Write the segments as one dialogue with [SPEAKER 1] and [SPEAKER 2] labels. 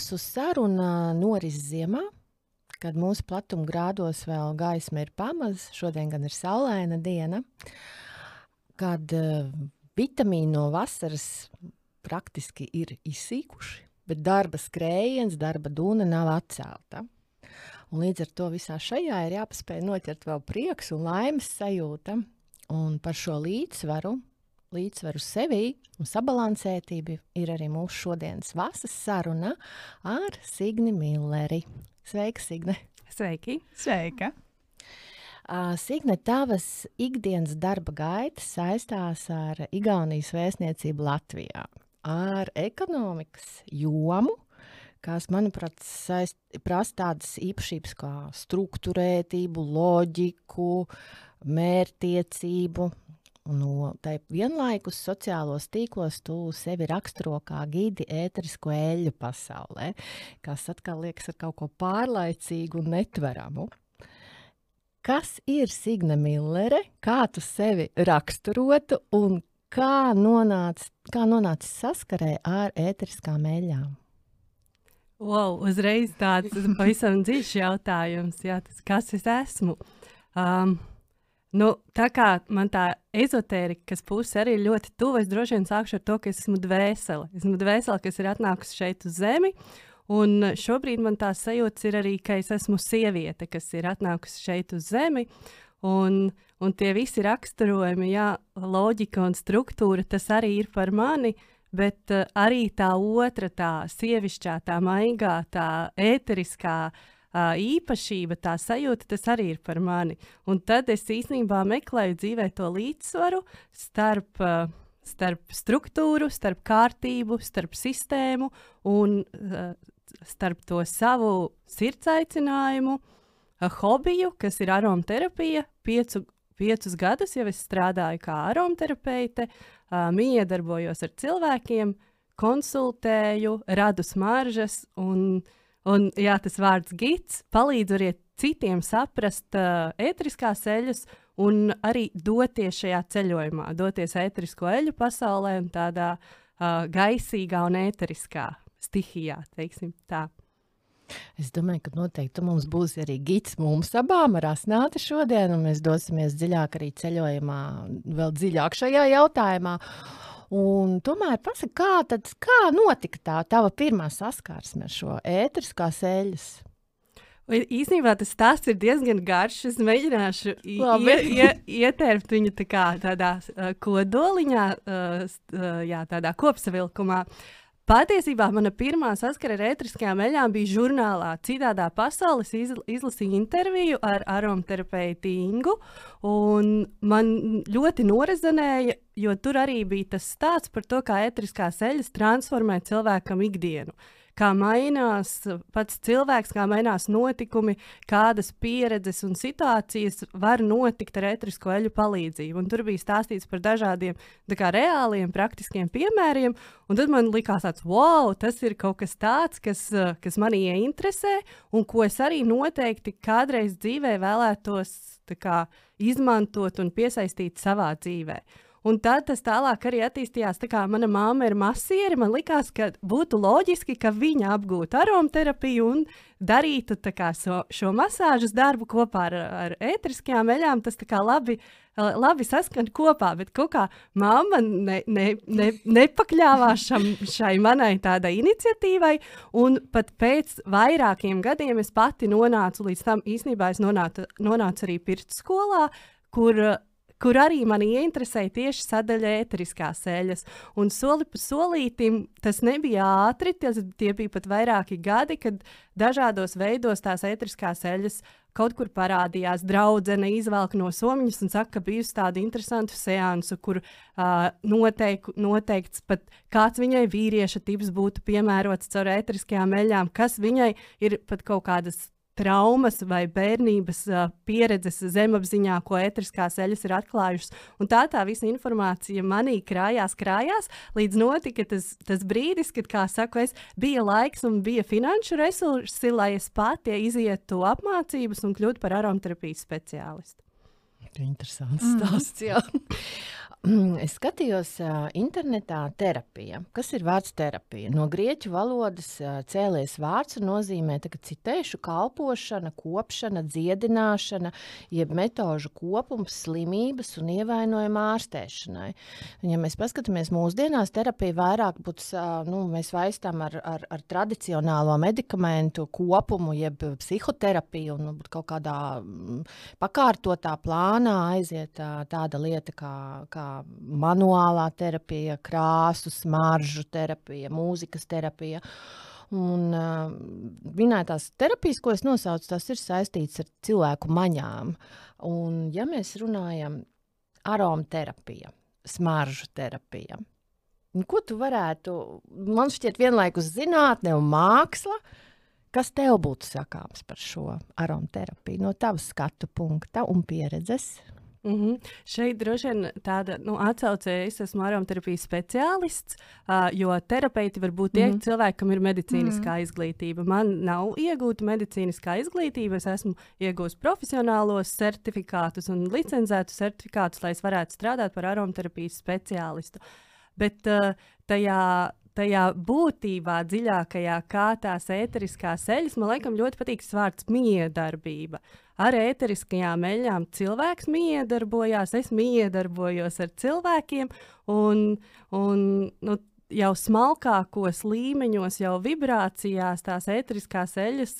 [SPEAKER 1] mūsu saruna noris ziemā, kad mūsu platuma grādos vēl gaisma ir pamaz, šodien gan ir saulaina diena, kad uh, vitamīni no vasaras praktiski ir izsīkuši, bet darba skrējiens, darba dūna nav atcelta. Un līdz ar to visā šajā ir jāpaspēj noķert vēl prieks un laimes sajūta. Un par šo līdzsvaru, līdzsvaru sevī un sabalansētību ir arī mūsu šodienas vasaras saruna ar Signi Milleri. Sveika, Signe!
[SPEAKER 2] Sveiki!
[SPEAKER 3] Sveika!
[SPEAKER 1] Uh, Signe, tavas ikdienas darba gaita saistās ar Igaunijas vēstniecību Latvijā, ar ekonomikas jomu, kas, manuprāt, saist, prasa tādas īpašības kā struktūrētību, loģiku, mērķtiecību. No tā vienlaikus sociālos tīklos tu sevi raksturo kā gidi ēterisko eļļu pasaulē, kas atkal liekas ar kaut ko pārlaicīgu un netveramu. Kas ir Signe Millere, kā tu sevi raksturotu un kā nonācis nonāc saskarē ar ēteriskām eļļām?
[SPEAKER 2] Wow, uzreiz tāds pavisam dziļš jautājums, jā, tas, kas es esmu. Um, nu, tā kā man tā ezotērijas puse arī ir ļoti tuva, es droši vien sākšu ar to, ka es esmu dvēsele. Esmu dvēsele, kas ir atnākusi šeit uz Zemi. Un šobrīd man tā sajūta ir arī, ka es esmu sieviete, kas ir atnākusi šeit uz Zemi. Un, un tie visi raksturojumi, jā, loģika un struktūra, tas arī ir par mani. Bet uh, arī tā otra, tā sievišķā, tā maigā, tā ēteriskā uh, īpašība, tā sajūta, tas arī ir par mani. Un tad es īstenībā meklēju dzīvē to līdzsvaru starp. Uh, Starp struktūru, starp kārtību, starp sistēmu un uh, starp to savu sirds aicinājumu, uh, hobiju, kas ir aromaterapija. Piecu, piecus gadus jau es strādāju kā aromaterapeite, uh, uh, miedarbojos ar cilvēkiem, konsultēju, radu smaržas, un, un jā, tas vārds gids palīdz arī citiem saprast uh, ētriskās eļļas un arī doties šajā ceļojumā, doties ētrisko eļļu pasaulē un tādā uh, gaisīgā un ēteriskā stihijā, teiksim tā.
[SPEAKER 1] Es domāju, ka noteikti mums būs arī gids mums abām ar asnāti šodien, un mēs dosimies dziļāk arī ceļojumā, vēl dziļāk šajā jautājumā. Un tomēr pasaka, kā, tad, kā notika tā tava pirmā saskarsme ar šo ētriskās eļļas?
[SPEAKER 2] Īsnībā tas stāsts ir diezgan garš. Es mēģināšu ie, ie, ietērpt viņu tā kā tādā uh, kodoliņā, uh, uh, jā, tādā kopsavilkumā. Uh, Patiesībā mana pirmā saskara ar ētriskajām eļļām bija žurnālā. Citādā pasaulē izlasīju interviju ar aromaterapeitu Ingu, un man ļoti norezonēja, jo tur arī bija tas stāsts par to, kā ētriskās eļļas transformē cilvēkam ikdienu. Kā mainās pats cilvēks, kā mainās notikumi, kādas pieredzes un situācijas var notikt ar etrisko eļu palīdzību. Un tur bija stāstīts par dažādiem kā, reāliem, praktiskiem piemēriem, un tad man likās, tāds, wow, tas ir kaut kas tāds, kas, kas manī ieinteresē, un ko es arī noteikti kādreiz dzīvē vēlētos kā, izmantot un piesaistīt savā dzīvēm. Un tad tas tālāk arī attīstījās. Tā kā mana māma ir masiere, man likās, ka būtu loģiski, ka viņa apgūtu aromaterapiju un darītu kā, so, šo masāžas darbu kopā ar, ar ētriskajām eļām. Tas labi, labi saskan kopā, bet kaut kā mamma ne, ne, ne, nepakļāvās šam, šai manai tādai iniciatīvai. Un pat pēc vairākiem gadiem es pati nonācu līdz tam, īstenībā es nonācu, nonācu arī pirts skolā, kur kur arī mani ieinteresēja tieši sadaļa ēteriskās eļas. Un soli pa solītim tas nebija ātri, tas, tie bija pat vairāki gadi, kad dažādos veidos tās ēteriskās eļas kaut kur parādījās. Draudzene izvelk no somiņas un saka, ka bijusi tāda interesanta seansa, kur uh, noteik, noteikts pat kāds viņai vīrieša tips būtu piemērots caur ēteriskajām eļām, kas viņai ir pat kaut kādas traumas vai bērnības uh, pieredzes zemapziņā, ko etriskās eļas ir atklājušas. Un tā tā visa informācija manī krājās, krājās, līdz notika tas, tas brīdis, kad, kā saku, es bija laiks un bija finanšu resursi, lai es pati izietu apmācības un kļūtu par aromaterapijas speciālistu.
[SPEAKER 1] Interesants mm. stāsts. Jā. Es skatījos internetā terapija. Kas ir vārds terapija? No grieķu valodas cēlies vārds un nozīmē, citēšu, kalpošana, kopšana, dziedināšana, jeb metožu kopums slimības un ievainojuma ārstēšanai. Un, ja mēs paskatāmies mūsdienās, terapija vairāk būtu, nu, mēs vaistām ar, ar, ar tradicionālo medikamentu kopumu, jeb psihoterapiju, un nu, kaut kādā mm, pakārtotā plānā aiziet tāda lieta kā, kā manuālā terapija, krāsu, smaržu terapija, mūzikas terapija. Un uh, minētās terapijas, ko es nosaucu, tas ir saistīts ar cilvēku maņām. Un, ja mēs runājam par aromaterapiju, smaržu terapiju, ko tu varētu, man šķiet, vienlaikus zinātne un māksla, kas tev būtu sakāms par šo aromaterapiju no tavas skatu punkta un pieredzes?
[SPEAKER 2] Mm -hmm. Šeit droši vien tāda nu, atsaucēja, es esmu aromaterapijas speciālists, uh, jo terapeiti var būt tie mm -hmm. cilvēki, kam ir medicīniskā mm -hmm. izglītība. Man nav iegūta medicīniskā izglītība, es esmu iegūmis profesionālos certifikātus un licencētus certifikātus, lai es varētu strādāt par aromaterapijas speciālistu. Bet uh, tajā tajā būtībā, dziļākajā, kā tās ēteriskās eļļas, man liekas, ļoti patīk vārds miedarbība ar ēteriskajām eļļām cilvēks miedarbojās, es miedarbojos ar cilvēkiem. Un, un, nu, jau smalkākos līmeņos, jau vibrācijās tās ēteriskās eļļas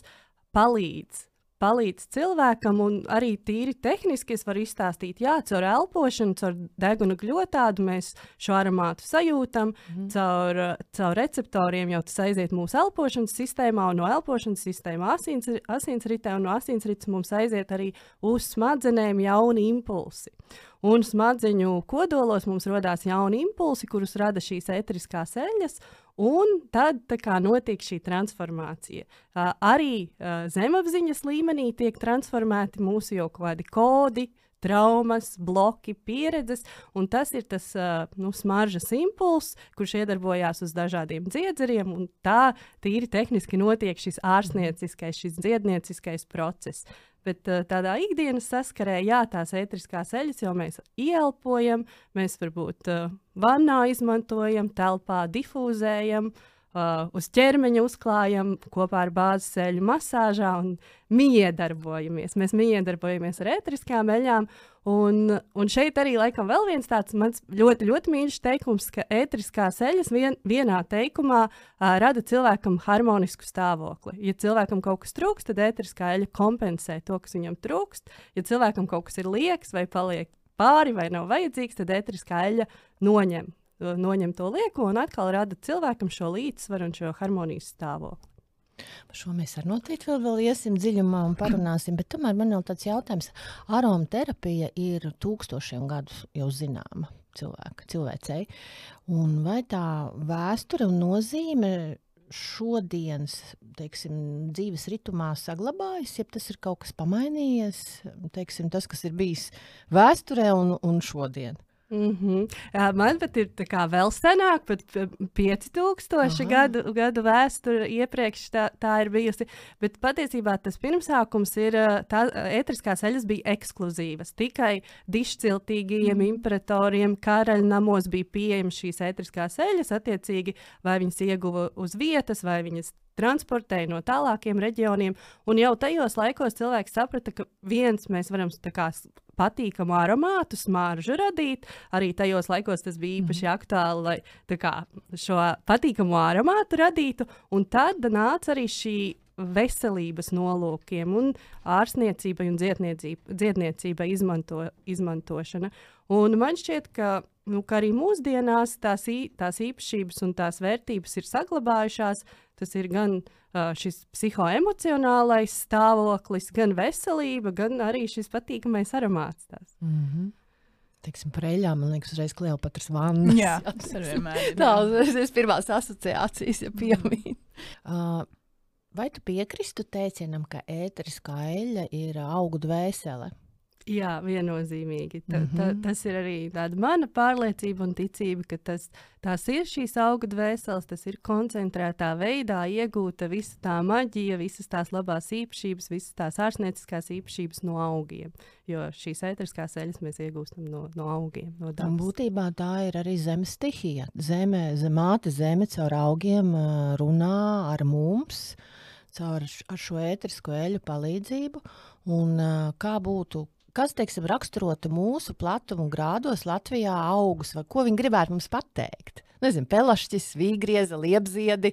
[SPEAKER 2] palīdz palīdz cilvēkam, un arī tīri tehniski es varu izstāstīt, jā, caur elpošanu, caur deguna gļotādu mēs šo aromātu sajūtam, mm. caur, caur receptoriem jau tas aiziet mūsu elpošanas sistēmā, un no elpošanas sistēmā asins, asinsritē, un no asinsrites mums aiziet arī uz smadzenēm jauni impulsi. Un smadzeņu kodolos mums radās jauni impulsi, kurus rada šīs eteriskās eļļas, Un tad kā, notiek šī transformācija. Uh, arī uh, zemapziņas līmenī tiek transformēti mūsu jau kādi kodi, traumas, bloki, pieredzes, tas ir tas uh, nu, smaržas impulss, kurš iedarbojās uz dažādiem dziedzeriem, tā tīri tehniski notiek šis ārstnieciskais, šis dziednieciskais process. Bet uh, tādā ikdienas saskarē, jā, tās ētriskās eļļas jau mēs ieelpojam, mēs varbūt uh, vannā izmantojam, telpā difūzējam, uh, uh, uz ķermeņa uzklājam kopā ar bāzes eļļu masāžā un miedarbojamies. Mēs miedarbojamies ar ētriskām eļļām. Un, un šeit arī laikam vēl viens tāds mans ļoti, ļoti mīļš teikums, ka ētriskās eļļas vien, vienā teikumā uh, rada cilvēkam harmonisku stāvokli. Ja cilvēkam kaut kas trūkst, tad ētriskā eļļa kompensē to, kas viņam trūkst. Ja cilvēkam kaut kas ir liekas vai paliek pāri vai nav vajadzīgs, tad ētriskā eļļa noņem noņem to lieko un atkal rada cilvēkam šo līdzsvaru un šo harmonijas stāvokli.
[SPEAKER 1] Par šo mēs arī noteikti vēl, vēl iesim dziļumā un parunāsim. Tomēr man ir tāds jautājums. Aromaterapija ir tūkstošiem gadus jau zināma cilvēka, cilvēcei. Un vai tā vēsture un nozīme šodienas teiksim, dzīves ritmā saglabājas, ja tas ir kaut kas pamainījies, teiksim, tas, kas ir bijis vēsturē un, un šodien?
[SPEAKER 2] Mm -hmm. Man pat ir vēl senāk, pat 5000 gadu, gadu vēsture iepriekš tā, tā ir bijusi. Bet patiesībā tas pirmsākums ir, tā ētriskās eļas bija ekskluzīvas. Tikai dišciltīgajiem mm. imperatoriem karaļnamos bija pieejamas šīs ētriskās eļas, attiecīgi vai viņas ieguva uz vietas, vai viņas transportēja no tālākiem reģioniem. Un jau tajos laikos cilvēks saprata, ka viens mēs varam kā, patīkamu aromātu, smaržu radīt. Arī tajos laikos tas bija īpaši mm. aktuāli, lai kā, šo patīkamu aromātu radītu. Un tad nāca arī šī veselības nolūkiem, un ārstniecībai un dziedniecībai izmanto, izmantošana. Un man šķiet, ka, nu, ka arī mūsdienās tās, ī, tās īpašības un tās vērtības ir saglabājušās. Tas ir gan uh, šis psihoemocionālais stāvoklis, gan veselība, gan arī šis patīkamais aromāts. Tās.
[SPEAKER 1] Mm -hmm. Teiksim, par eļļām, man liekas, uzreiz Kleopatras vannas.
[SPEAKER 3] Jā, tas ir vienmēr.
[SPEAKER 1] Tā, ir pirmās asociācijas, ja piemīt. Uh, vai tu piekristu teicienam, ka ēteriskā eļļa ir augu dvēsele?
[SPEAKER 2] Jā, viennozīmīgi. Ta, mm -hmm. ta, mhm. tas ir arī mana pārliecība un ticība, ka tas, tās ir šīs auga dvēseles, tas ir koncentrētā veidā iegūta visa tā maģija, visas tās labās īpašības, visas tās ārstnieciskās īpašības no augiem. Jo šīs ētriskās eļļas mēs iegūstam no, no augiem. No dabas. un
[SPEAKER 1] būtībā tā ir arī zemes stihija. Zeme, zemāte zeme caur augiem runā ar mums. Caur šo ētrisko eļļu palīdzību, un kā būtu kas teiksim, raksturotu mūsu platumu grādos Latvijā augus, vai ko viņi gribētu mums pateikt? Nezinu, pelašķis, vīgrieza, liepziedi,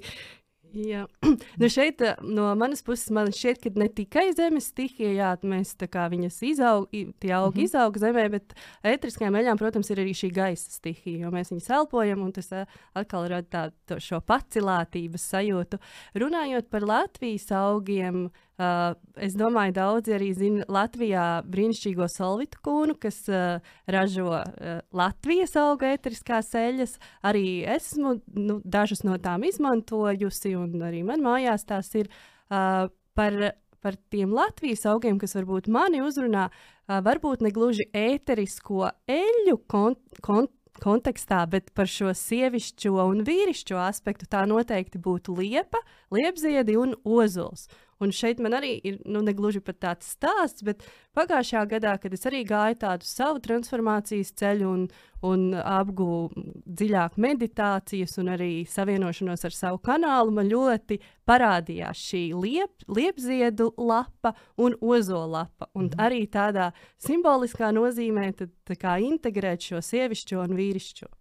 [SPEAKER 2] Jā, nu šeit eh, no manas puses man šķiet, ka ne tikai zemes stihija, jā, mēs tā kā viņas izaug, tie augi mm -hmm. izaug zemē, bet ētriskajām eļām, protams, ir arī šī gaisa stihija, jo mēs viņus elpojam, un tas uh, atkal rada tādu šo pacilātības sajūtu. Runājot par Latvijas augiem, uh, Uh, es domāju, daudzi arī zina Latvijā brīnišķīgo solvitu kūnu, kas uh, ražo uh, Latvijas auga eteriskās eļļas. Arī esmu nu, dažas no tām izmantojusi, un arī man mājās tās ir uh, par. Par tiem Latvijas augiem, kas varbūt mani uzrunā, uh, varbūt ne gluži ēterisko eļļu kont kont kontekstā, bet par šo sievišķo un vīrišķo aspektu tā noteikti būtu liepa, liepziedi un ozols. Un šeit man arī ir nu, negluži pat tāds stāsts, bet pagājušajā gadā, kad es arī gāju tādu savu transformācijas ceļu un, un apgūstu dziļāk meditācijas un arī savienošanos ar savu kanālu, man ļoti parādījās šī liep, liepziedu lapa un ozolapa. Un mm. arī tādā simboliskā nozīmē tad, tā integrēt šo sievišķo un vīrišķo.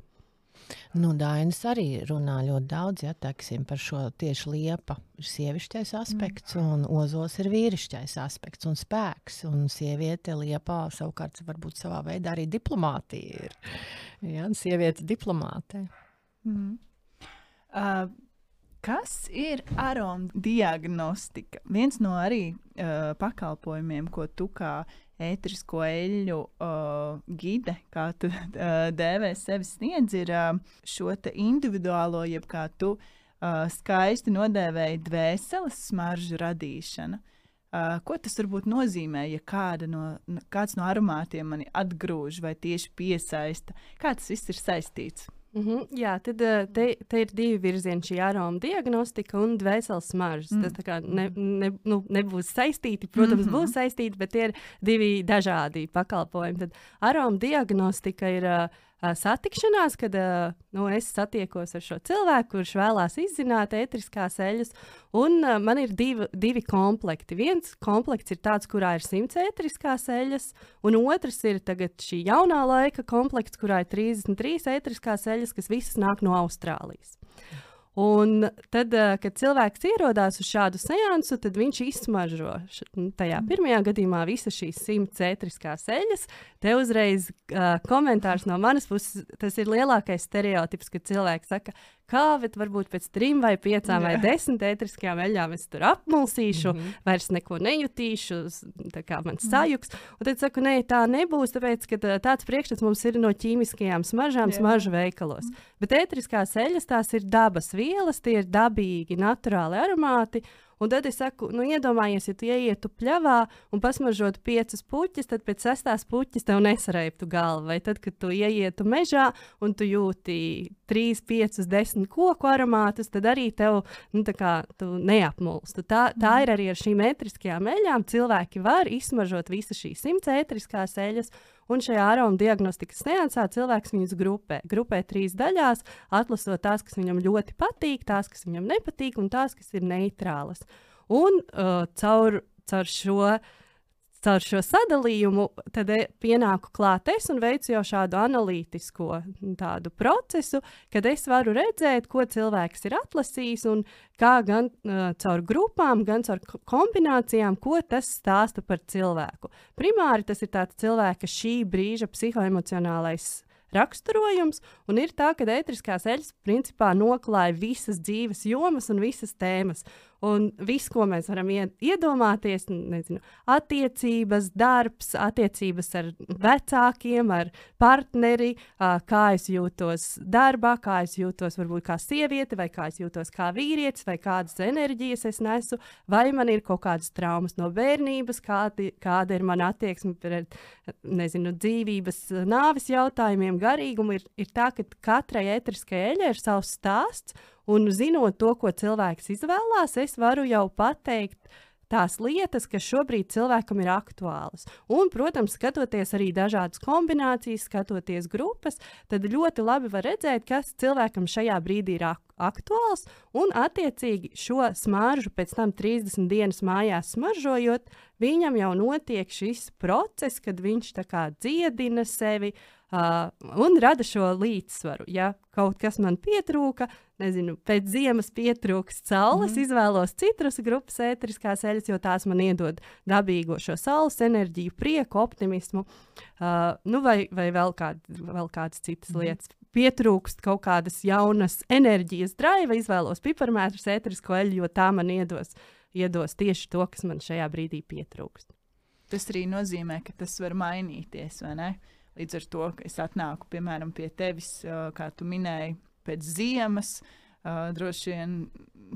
[SPEAKER 1] Nu, Dainis arī runā ļoti daudz ja, teksim, par šo tieši liepa. Ir sievišķais aspekts, mm. un ozols ir vīrišķais aspekts un spēks. Un sieviete liepā savukārt varbūt savā veidā arī diplomātija ir. Ja, sieviete diplomātē. Mm.
[SPEAKER 3] Uh, Kas ir aroma diagnostika? Viens no arī uh, pakalpojumiem, ko tu kā ētrisko eļļu uh, gide, kā tu uh, dēvē sevi sniedz, ir uh, šo individuālo, jeb kā tu uh, skaisti nodēvēji dvēseles smaržu radīšana. Uh, ko tas varbūt nozīmē, ja kāda no, kāds no aromātiem mani atgrūž vai tieši piesaista? Kā tas viss ir saistīts?
[SPEAKER 2] Mm -hmm, jā, tad eh, te, te ir divi virzieni, šī aroma diagnostika un dvēseles smaržas. Mm. Tas kā ne, ne, nu, nebūs saistīti, protams, mm -hmm. būs saistīti, bet tie ir divi dažādi pakalpojumi. Tad aroma diagnostika ir uh, satikšanās, kad nu, es satiekos ar šo cilvēku, kurš vēlās izzināt ētriskās eļļas. Un man ir divi, divi komplekti. Viens komplekts ir tāds, kurā ir simts ētriskās eļļas, un otrs ir šī jaunā laika komplekts, kurā ir 33 ētriskās eļļas, kas visas nāk no Austrālijas. Un tad, kad cilvēks ierodās uz šādu seansu, tad viņš izsmaržo nu, tajā pirmajā gadījumā visas šīs simts cētriskās eļļas. Te uzreiz uh, komentārs no manas puses, tas ir lielākais stereotips, kad cilvēks saka, kā, bet varbūt pēc trim vai piecām Jā. vai desmit ētriskajām eļļām es tur apmulsīšu, mm -hmm. vairs neko nejutīšu, tā kā man mhm. sajuks. Un tad saku, nē, tā nebūs, tāpēc, ka tāds priekšstats mums ir no ķīmiskajām smaržām, Jā. smaržu veikalos. Mm -hmm. Bet ētriskās eļļas tās ir dabas vielas, tie ir dabīgi, naturāli aromāti. Un tad es saku, nu, iedomājies, ja tu ieietu pļavā un pasmažotu piecas puķis, tad pēc sestās puķis tev nesareiptu galva. Vai tad, kad tu ieietu mežā un tu jūti trīs, piecus, desmit koku aromātus, tad arī tev nu, kā, neapmulstu. Tā, tā ir arī ar šīm metriskajām eļļām. Cilvēki var izsmažot visas šīs simts metriskās eļļas. Un šajā aroma diagnostikas seansā cilvēks viņus grupē. Grupē trīs daļās, atlasot tās, kas viņam ļoti patīk, tās, kas viņam nepatīk, un tās, kas ir neitrālas. Un uh, caur, caur šo caur šo sadalījumu, e, pienāku klāt es un veicu jau šādu analītisko tādu procesu, kad es varu redzēt, ko cilvēks ir atlasījis un kā gan uh, caur grupām, gan caur kombinācijām, ko tas stāsta par cilvēku. Primāri tas ir tāds cilvēka šī brīža psihoemocionālais raksturojums, un ir tā, ka ētriskās eļļas principā noklāja visas dzīves jomas un visas tēmas. Un viss, ko mēs varam iedomāties, nezinu, attiecības, darbs, attiecības ar vecākiem, ar partneri, kā es jūtos darbā, kā es jūtos varbūt kā sieviete, vai kā es jūtos kā vīrietis, vai kādas enerģijas es nesu, vai man ir kaut kādas traumas no bērnības, kādi, kāda ir mana attieksme pret nezinu, dzīvības, nāves jautājumiem, garīgumu. Ir, ir tā, ka katrai etriskajai eļai ir savs stāsts. Un zinot to, ko cilvēks izvēlās, es varu jau pateikt, tās lietas, kas šobrīd cilvēkam ir aktuālas. Un, protams, skatoties arī dažādas kombinācijas, skatoties grupas, tad ļoti labi var redzēt, kas cilvēkam šajā brīdī ir ak aktuāls. Un, attiecīgi, šo smaržu pēc tam 30 dienas mājās smaržojot, viņam jau notiek šis process, kad viņš dziedina sevi, uh, Uh, un rada šo līdzsvaru. Ja kaut kas man pietrūka, nezinu, pēc ziemas pietrūks saules, mm izvēlos citrus grupas ēteriskās eļļas, jo tās man iedod dabīgo šo saules enerģiju, prieku, optimismu, uh, nu vai, vai vēl, kād, vēl kādas citas mm lietas. Pietrūkst kaut kādas jaunas enerģijas, draiva, izvēlos piparmētrus, ēterisko eļļu, jo tā man iedos, iedos tieši to, kas man šajā brīdī pietrūkst.
[SPEAKER 3] Tas arī nozīmē, ka tas var mainīties, vai ne? Uh, Līdz ar to, ka es atnāku, piemēram, pie tevis, kā tu minēji, pēc ziemas, uh, droši vien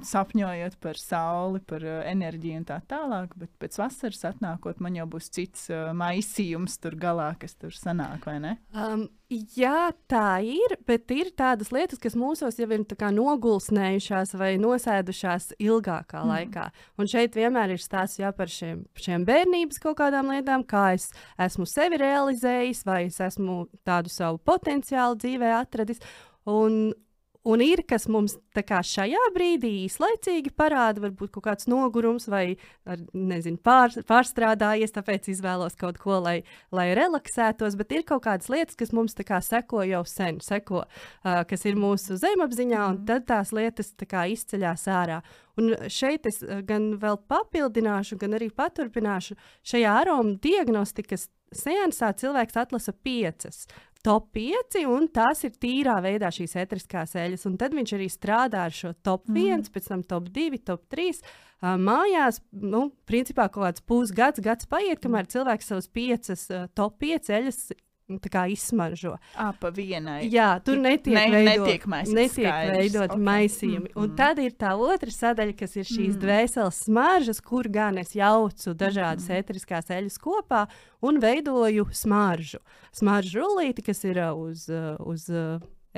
[SPEAKER 3] sapņojot par sauli, par uh, enerģiju un tā tālāk, bet pēc vasaras atnākot, man jau būs cits uh, maisījums tur galā, kas tur sanāk, vai ne?
[SPEAKER 2] Um, jā, tā ir, bet ir tādas lietas, kas mūsos jau ir nogulsnējušās vai nosēdušās ilgākā mm. laikā. Un šeit vienmēr ir stāsts jā, par šiem, šiem bērnības kaut kādām lietām, kā es esmu sevi realizējis, vai es esmu tādu savu potenciālu dzīvē atradis. Un, Un ir, kas mums šajā brīdī īslaicīgi parāda, varbūt kaut kāds nogurums vai ar, nezinu, pār, pārstrādājies, tāpēc izvēlos kaut ko, lai, lai relaksētos. Bet ir kaut kādas lietas, kas mums kā, seko jau sen, seko, uh, kas ir mūsu zemapziņā, un tad tās lietas kā, izceļas ārā. Un šeit es gan vēl papildināšu, gan arī paturpināšu šajā aromu diagnostikas Sejānsā cilvēks atlasa piecas top 5, un tās ir tīrā veidā šīs etriskās eļļas. Un tad viņš arī strādā ar šo top 1, mm. pēc tam top 2, top 3. Uh, mājās, nu, principā kaut kāds pusgads, gads paiet, kamēr cilvēks savus piecas uh, top 5 eļļas Nu, izsmaržo.
[SPEAKER 3] À, pa vienai.
[SPEAKER 2] Jā, tur netiek, ne, veidot,
[SPEAKER 3] netiek,
[SPEAKER 2] netiek skaidrs. veidot okay. maisījumi. Mm -hmm. Un tad ir tā otra sadaļa, kas ir šīs mm -hmm. dvēseles smaržas, kur gan es jaucu dažādas mm -hmm. ēteriskās eļļas kopā un veidoju smaržu. Smaržu rullīti, kas ir uz. uz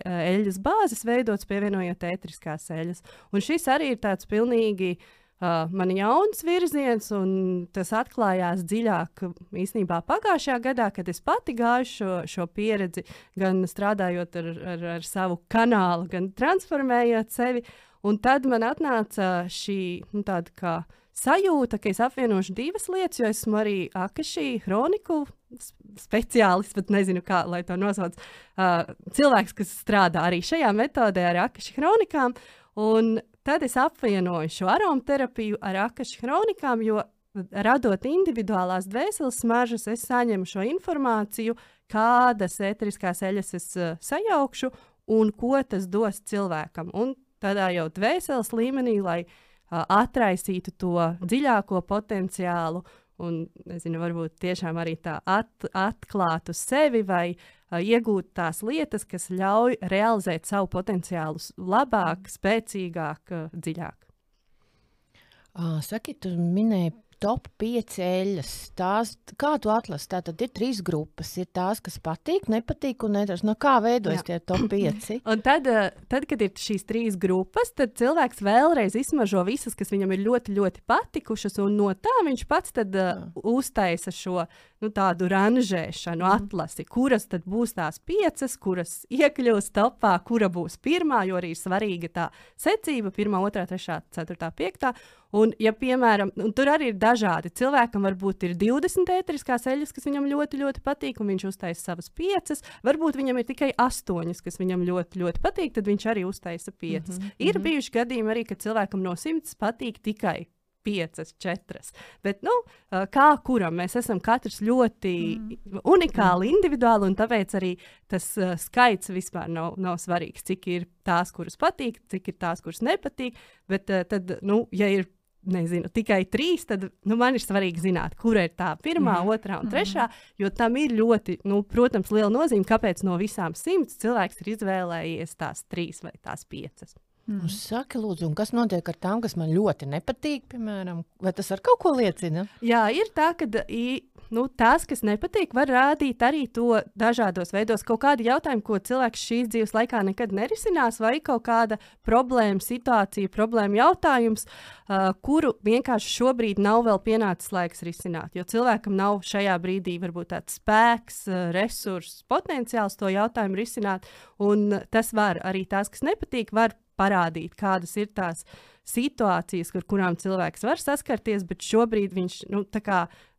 [SPEAKER 2] eļļas bāzes veidots, pievienojot ētriskās eļļas. Un šis arī ir tāds pilnīgi uh, uh, man jauns virziens, un tas atklājās dziļāk īstenībā pagājušajā gadā, kad es pati gāju šo, šo pieredzi, gan strādājot ar, ar, ar savu kanālu, gan transformējot sevi. Un tad man atnāca šī nu, tāda kā sajūta, ka es apvienošu divas lietas, jo esmu arī akašī kroniku speciālists, bet nezinu, kā lai to nosauc. Uh, cilvēks, kas strādā arī šajā metodē ar akašī kronikām. Un Tad es apvienoju šo aromaterapiju ar akašu kronikām, jo radot individuālās dvēseles smaržas, es saņemu šo informāciju, kādas ēteriskās eļļas es uh, sajaukšu un ko tas dos cilvēkam. Un tādā jau dvēseles līmenī, lai uh, atraisītu to dziļāko potenciālu un, nezinu, varbūt tiešām arī tā at, atklātu sevi vai iegūt tās lietas, kas ļauj realizēt savu potenciālu labāk, spēcīgāk, dziļāk.
[SPEAKER 1] Saki, tu minēji top 5 eļļas. Tās, kā tu atlasi? Tā tad ir trīs grupas. Ir tās, kas patīk, nepatīk, un nedaudz no kā veidojas tie top 5.
[SPEAKER 2] un tad, eh, tad, kad ir šīs trīs grupas, tad cilvēks vēlreiz izsmažo visas, kas viņam ir ļoti, ļoti patikušas, un no tā viņš pats tad, uh, uztaisa šo nu, tādu ranžēšanu, mm. atlasi, kuras tad būs tās piecas, kuras iekļūs topā, kura būs pirmā, jo arī ir svarīga tā secība - pirmā, otrā, trešā, ceturtā, piektā. Un, ja, piemēram, un tur arī ir dažādi. Cilvēkam varbūt ir 20 ētriskās eļļas, kas viņam ļoti, ļoti patīk, un viņš uztaisa savas piecas. Varbūt viņam ir tikai astoņas, kas viņam ļoti, ļoti patīk, tad viņš arī uztaisa piecas. Mm -hmm. Ir mhm. bijuši gadījumi arī, kad cilvēkam no simts patīk tikai piecas, četras. Bet, nu, kā kuram mēs esam katrs ļoti mm. unikāli, individuāli, un tāpēc arī tas uh, skaits vispār nav, nav svarīgs. Cik ir tās, kuras patīk, cik ir tās, kuras nepatīk. Bet uh, tad, nu, ja ir nezinu, tikai trīs, tad nu, man ir svarīgi zināt, kur ir tā pirmā, mm. otrā un trešā. Mm. Jo tam ir ļoti, nu, protams, liela nozīme, kāpēc no visām simts cilvēks ir izvēlējies tās trīs vai tās piecas.
[SPEAKER 1] Mm. Saki, lūdzu, kas notiek ar tām, kas man ļoti nepatīk, piemēram, vai tas ar kaut ko liecina?
[SPEAKER 2] Jā, ir tā, ka nu, tās, kas nepatīk, var rādīt arī to dažādos veidos. Kaut kādi jautājumi, ko cilvēks šīs dzīves laikā nekad nerisinās, vai kaut kāda problēma, situācija, problēma jautājums, uh, kuru vienkārši šobrīd nav vēl pienācis laiks risināt. Jo cilvēkam nav šajā brīdī varbūt tāds spēks, uh, resurss, potenciāls to jautājumu risināt. Un tas var arī tās, kas nepatīk, var parādīt, kādas ir tās situācijas, ar kurām cilvēks var saskarties, bet šobrīd viņš nu,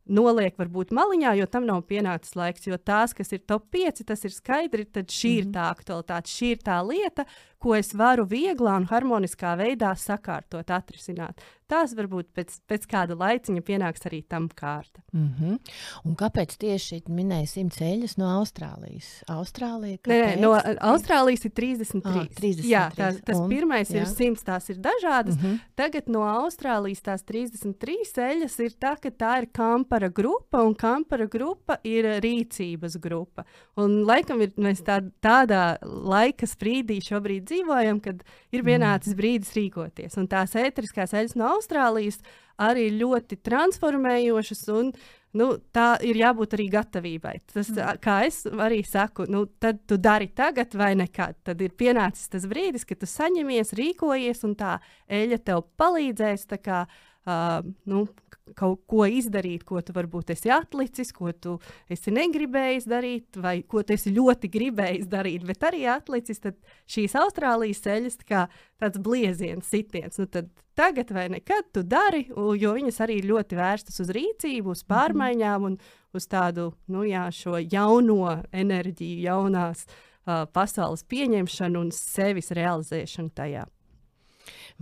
[SPEAKER 2] noliek varbūt maliņā, jo tam nav pienācis laiks. Jo tās, kas ir top 5, tas ir skaidri, tad šī mm -hmm. ir mhm. tā aktualitāte, šī ir tā lieta, ko es varu vieglā un harmoniskā veidā sakārtot, atrisināt. Tās varbūt pēc, pēc kāda laiciņa pienāks arī tam kārta.
[SPEAKER 1] Mm -hmm. Un kāpēc tieši minēja simts eļļas no Austrālijas? Austrālija,
[SPEAKER 2] nē, nē, no Austrālijas ir 33. Ah, 33. Jā, tā, tas un, pirmais jā. ir 100, tās ir dažādas. Mm -hmm. Tagad no Austrālijas tās 33 eļļas ir tā, ka tā ir kampara grupa, un kampara grupa ir rīcības grupa. Un laikam ir, mēs tā, tādā laika sprīdī šobrīd dzīvojam, kad ir mm. pienācis brīdis rīkoties. Un tās ēteriskās eļļas no Austrālijas arī ļoti transformējošas. Un, nu, tā ir jābūt arī gatavībai. Tas, mm. kā es arī saku, nu, tad tu dari tagad vai nekad. Tad ir pienācis tas brīdis, kad tu saņemies, rīkojies, un tā eļļa tev palīdzēs. Kā, uh, nu, kaut ko izdarīt, ko tu varbūt esi atlicis, ko tu esi negribējis darīt, vai ko tu esi ļoti gribējis darīt, bet arī atlicis. Tad šīs Austrālijas ceļas kā tāds blieziens, sitiens. Nu, tagad vai nekad tu dari, jo viņas arī ļoti vērstas uz rīcību, uz pārmaiņām un uz tādu nu, jā, jauno enerģiju, jaunās uh, pasaules pieņemšanu un sevis realizēšanu tajā.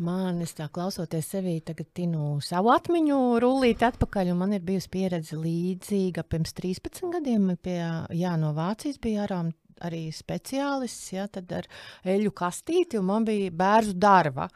[SPEAKER 1] Man, es tā klausoties sevī, tagad tinu savu atmiņu rullīt atpakaļ, un man ir bijusi pieredze līdzīga pirms 13 gadiem. Pie, jā, no Vācijas bija arām arī speciālists, jā, tad ar eļu kastīti, un man bija bērnu darba.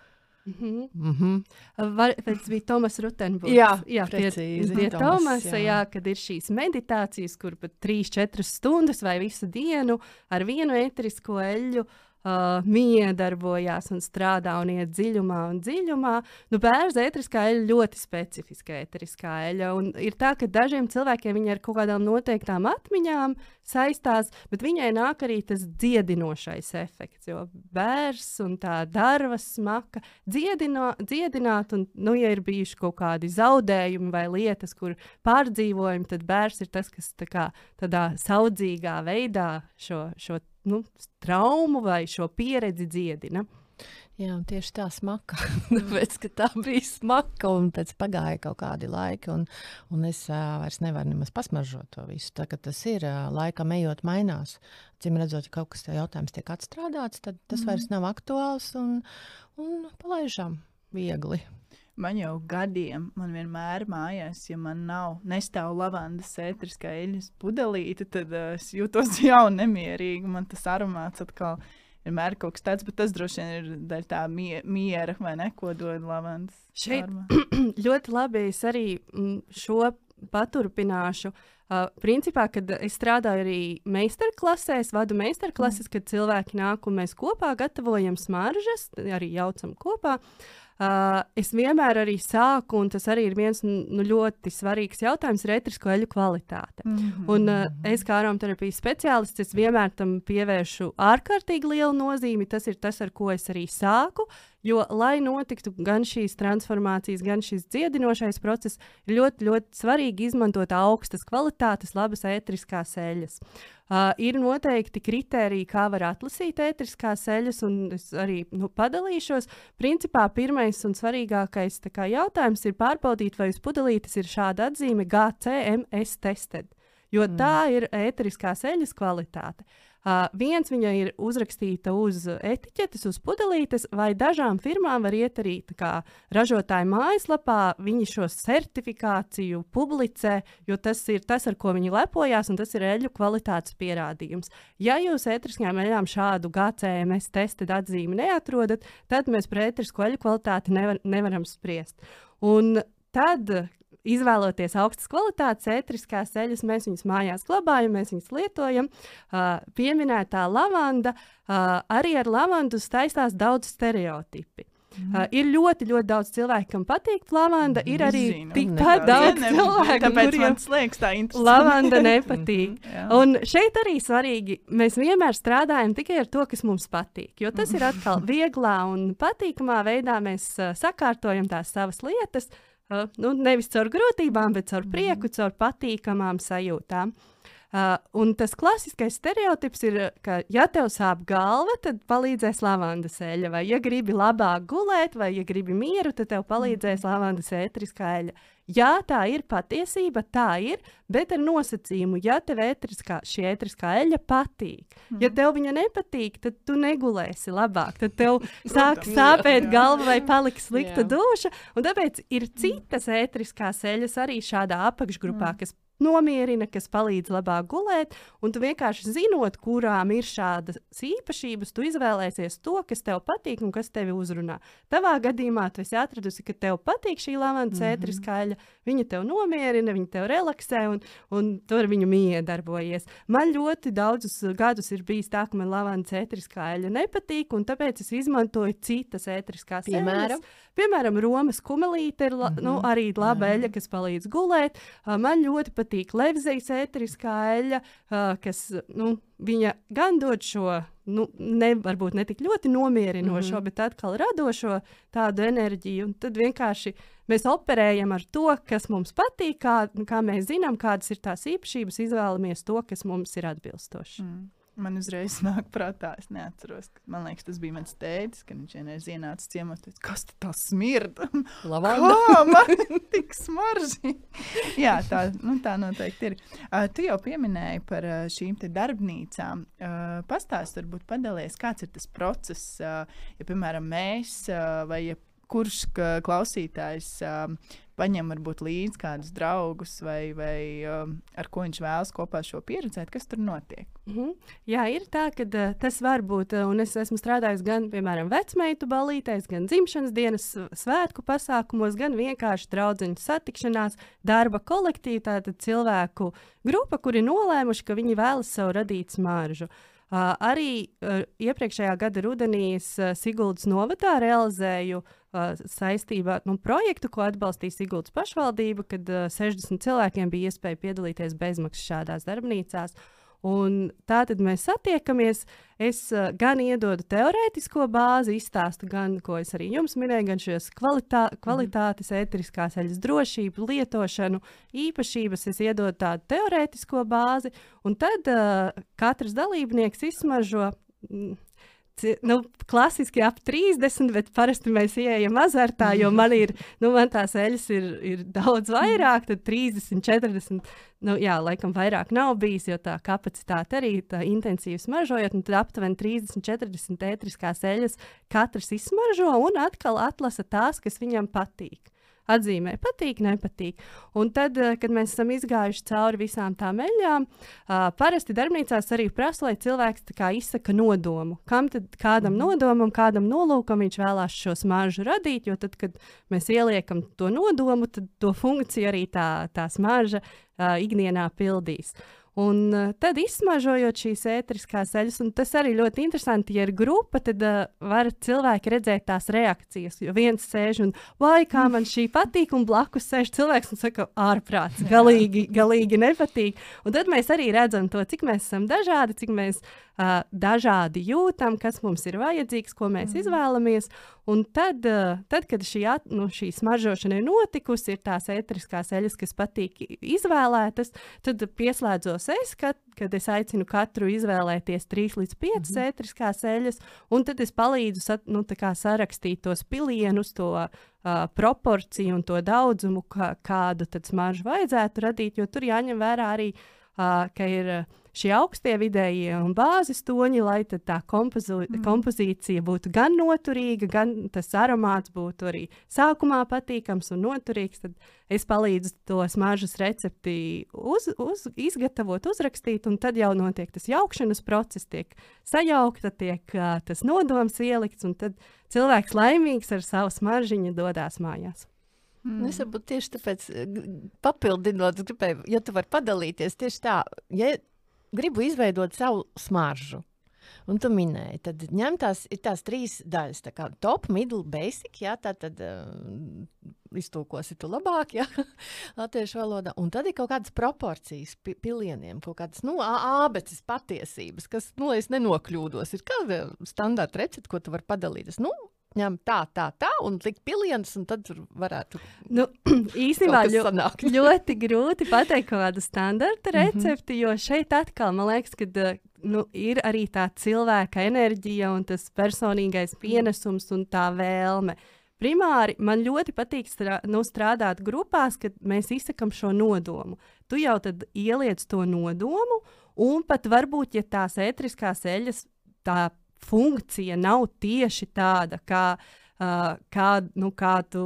[SPEAKER 1] Mm -hmm. Mm -hmm.
[SPEAKER 2] Var, tas bija Tomas Rutenburgs.
[SPEAKER 1] Jā, jā precīzi.
[SPEAKER 2] Pie, pie Tomasa, jā. jā, kad ir šīs meditācijas, kur pat 3-4 stundas vai visu dienu ar vienu eterisko eļu uh, miedarbojās un strādā un iet dziļumā un dziļumā. Nu, bērns ētriskā eļļa ļoti specifiska ētriskā eļļa. Ir tā, ka dažiem cilvēkiem viņa ar kaut kādām noteiktām atmiņām saistās, bet viņai nāk arī tas dziedinošais efekts. Jo bērns un tā darba smaka dziedino, dziedināt, un, nu, ja ir bijuši kaut kādi zaudējumi vai lietas, kur pārdzīvojumi, tad bērns ir tas, kas tā kā, tādā saudzīgā veidā šo, šo nu, traumu vai šo pieredzi dziedina.
[SPEAKER 1] Jā, tieši tā smaka. Tāpēc, tā bija smaka, un pēc pagāja kaut kādi laiki, un, un es uh, vairs nevaru nemaz pasmaržot to visu. Tā tas ir uh, laikam ejot, mainās. Cim redzot, ja kaut kas tāds jautājums tiek atstrādāts, tad tas mm. vairs nav aktuāls un, un palaižam viegli.
[SPEAKER 3] Man jau gadiem, man vienmēr mājās, ja man nav nestāv lavandas ētriskā eļļas pudelīte, tad uh, es jūtos jau nemierīgi. Man tas aromāts atkal vienmēr kaut kas tāds, bet tas droši vien ir daļa tā mie miera, vai ne, ko dod lavandas.
[SPEAKER 2] Šeit ļoti labi es arī mm, šo paturpināšu. Uh, principā, kad es strādāju arī meistarklasēs, vadu meistarklases, mm. kad cilvēki nāk un mēs kopā gatavojam smaržas, arī jaucam kopā. Uh, Uh, es vienmēr arī sāku, un tas arī ir viens nu, ļoti svarīgs jautājums, ir ētrisko eļu kvalitāte. Mm -hmm. Un uh, es kā aromaterapijas speciālists, es vienmēr tam pievēršu ārkārtīgi lielu nozīmi. Tas ir tas, ar ko es arī sāku. Jo, lai notiktu gan šīs transformācijas, gan šis dziedinošais process, ir ļoti, ļoti svarīgi izmantot augstas kvalitātes, labas ētriskās eļļas. Uh, ir noteikti kriteriji, kā var atlasīt ētriskās eļļas, un es arī nu, padalīšos. Principā pirmais un svarīgākais kā, jautājums ir pārbaudīt, vai uz pudelītes ir šāda atzīme GCMS tested, jo mm. tā ir ētriskās eļļas kvalitāte. Uh, viens viņa ir uzrakstīta uz etiķetes, uz pudelītes, vai dažām firmām var iet arī ražotāju mājaslapā. Viņi šo certifikāciju publicē, jo tas ir tas, ar ko viņi lepojas, un tas ir eļļu kvalitātes pierādījums. Ja jūs ētriskajām eļļām šādu GCMS testu atzīmi neatrodat, tad mēs par ētrisko eļļu kvalitāti nevar, nevaram spriest. Un tad, izvēloties augstas kvalitātes ētriskās eļļas, mēs viņus mājās glabājam, mēs viņus lietojam. Uh, pieminētā lavanda, uh, arī ar lavandu saistās daudz stereotipi. Mm. Uh, ir ļoti, ļoti daudz cilvēku, kam patīk lavanda. Ir arī
[SPEAKER 3] Zinu,
[SPEAKER 2] tikpat daudz
[SPEAKER 3] Ne,
[SPEAKER 2] cilvēku, kuriem
[SPEAKER 3] liekas, tā interesanti.
[SPEAKER 2] lavanda nepatīk.
[SPEAKER 3] Jā.
[SPEAKER 2] Un šeit arī svarīgi, mēs vienmēr strādājam tikai ar to, kas mums patīk. Jo tas ir atkal vieglā un patīkamā veidā mēs uh, sakārtojam tās savas lietas. Uh, nu, nevis caur grūtībām, bet caur prieku, caur patīkamām sajūtām. Uh, un tas klasiskais stereotips ir, ka, ja tev sāp galva, tad palīdzēs lavandas eļļa. Vai, ja gribi labāk gulēt, vai, ja gribi mieru, tad tev palīdzēs lavandas ētriskā eļļa. Jā, tā ir patiesība, tā ir, bet ar nosacījumu, ja tev ētriskā, šī ētriskā eļļa patīk. Ja tev viņa nepatīk, tad tu negulēsi labāk. Tad tev sāk sāpēt galva vai paliks slikta duša. Un tāpēc ir citas ētriskās eļļas arī šādā apakšgrupā, kas nomierina, kas palīdz labāk gulēt. Un tu vienkārši zinot, kurām ir šādas īpašības, tu izvēlēsies to, kas tev patīk un kas tevi uzrunā. Tavā gadījumā tu esi atradusi, ka tev patīk šī lavanda cētriskā eļļa, viņa tev nomierina, viņa tev relaksē un, un tu ar viņu miedarbojies. Man ļoti daudzus gadus ir bijis tā, ka man lavanda cētriskā eļļa nepatīk, un tāpēc es izmantoju citas ētriskās
[SPEAKER 1] Piemēram?
[SPEAKER 2] eļļas. Piemēram, Romas kumelīte ir la, mm -hmm. nu, arī laba eļļa, kas palīdz gulēt. Man ļoti patīk levzejas ēteriskā eļļa, uh, kas nu, viņa gan dod šo, nu, ne, varbūt ne tik ļoti nomierinošo, mm -hmm. bet atkal radošo tādu enerģiju. Un tad vienkārši mēs operējam ar to, kas mums patīk, kā, kā mēs zinām, kādas ir tās īpašības, izvēlamies to, kas mums ir atbilstoši.
[SPEAKER 3] Mm. Man uzreiz nāk prātā, es neatceros. ka- Man liekas, tas bija mans tēvs, kad viņš vienreiz ienāca ciemos. Teica, kas tā smirda?
[SPEAKER 1] Lavanda.
[SPEAKER 3] Kā man tik smaržīgi? Jā, tā, nu, tā noteikti ir. Uh, tu jau pieminēji par uh, šīm darbnīcām. Uh, Pastāst, varbūt padalies, kāds ir tas process, uh, ja, piemēram, mēs uh, vai ja kurš klausītājs uh, paņem varbūt līdzi kādus draugus vai, vai uh, ar ko viņš vēlas kopā šo pieredzēt, kas tur notiek.
[SPEAKER 2] Mhm. Jā, ir tā, ka uh, tas var būt. Uh, un es esmu strādājis gan, piemēram, vecmeitu balītēs, gan dzimšanas dienas svētku pasākumos, gan vienkārši draugu satikšanās, darba kolektīvā. Tātad cilvēku grupa, kuri nolēmuši, ka viņi vēlas sev radīt smaržu. Uh, arī uh, iepriekšējā gada rudenī uh, Siguldas novadā realizēju uh, saistībā nu, projektu, ko atbalstīja Siguldas pašvaldība, kad uh, 60 cilvēkiem bija iespēja piedalīties bezmaksas šādās darbnīcās. Un tā tad mēs satiekamies. Es uh, gan iedodu teorētisko bāzi, izstāstu gan, ko es arī jums minēju, gan šīs kvalitā, kvalitātes, ēteriskās eļas drošību, lietošanu, īpašības. Es iedodu tādu teorētisko bāzi, un tad uh, katrs dalībnieks izsmaržo. mm, Nu, klasiski ap 30, bet parasti mēs ienākam azartā, jo man ir, nu, man tās eļļas ir, ir daudz vairāk, tad 30, 40. Nu, jā, laikam vairāk nav bijis, jo tā kapacitāte arī tā intensīvi smaržojot, un tad aptuveni 30, 40 ētriskās eļļas katrs izsmaržo un atkal atlasa tās, kas viņam patīk. Atzīmē, patīk, nepatīk. Un tad, eh, kad mēs esam izgājuši cauri visām tām eļļām, uh, parasti darbnīcās arī prasa, lai cilvēks izsaka nodomu. Kam tad kādam nodomam, kādam nolūkam viņš vēlās šo smaržu radīt, jo tad, kad mēs ieliekam to nodomu, tad to funkciju arī tā, tā smarža uh, ikdienā pildīs. Un uh, tad izsmažojot šīs ētriskās eļļas, un tas arī ļoti interesanti, ja ir grupa, tad uh, var cilvēki redzēt tās reakcijas. Jo viens sēž un, vai kā man šī patīk, un blakus sēž cilvēks un saka, ārprāts, galīgi, galīgi nepatīk. Un tad mēs arī redzam to, cik mēs esam dažādi, cik mēs uh, dažādi jūtam, kas mums ir vajadzīgs, ko mēs mm. izvēlamies. Un tad, uh, tad kad šī, at, nu, šī smaržošana ir notikusi, ir tās ētriskās eļļas, kas patīk izvēlētas, tad pieslēdzos es, kad, kad es aicinu katru izvēlēties 3 līdz 5 mm ētriskās eļļas, un tad es palīdzu sat, nu, sarakstīt tos pilienus, to uh, proporciju un to daudzumu, kā, kādu smaržu vajadzētu radīt, jo tur jāņem vērā arī, ka ir šie augstie vidējie un bāzes toņi, lai tā kompozi mm. kompozīcija būtu gan noturīga, gan tas aromāts būtu arī sākumā patīkams un noturīgs. Tad es palīdzu to smaržas recepti uz, uz, izgatavot, uzrakstīt, un tad jau notiek tas jaukšanas process, tiek sajaukta, tiek uh, tas nodoms ielikts, un tad cilvēks laimīgs ar savu smaržiņu dodas mājās.
[SPEAKER 1] Mm. Es varbūt tieši tāpēc papildinot, gribēju, ja tu vari padalīties tieši tā, ja gribu izveidot savu smaržu. Un tu minēji, tad ņem tās, tās trīs daļas, tā kā top, middle, basic, jā, tā tad uh, iztulkosi tu labāk, jā, latviešu valodā. Un tad ir kaut kādas proporcijas pi pilieniem, kaut kādas, nu, ābeces patiesības, kas, nu, lai es nenokļūdos, ir kāda standarta recepte, ko tu vari padalīties. Nu, ņem tā, tā, tā, un likt pilienus, un tad tur varētu.
[SPEAKER 2] Nu, īstenībā ļo, ļoti grūti pateikt kādu standarta mhm. recepti, mm -hmm. jo šeit atkal man liekas, ka eh, nu, ir arī tā cilvēka enerģija un tas personīgais mhm. pienesums un tā vēlme. Primāri man ļoti patīk strā, nu, strādāt grupās, kad mēs izsakām šo nodomu. Tu jau tad ieliec to nodomu, un pat varbūt, ja tās ētriskās eļļas tā funkcija nav tieši tāda, kā, uh, kā, nu, kā tu.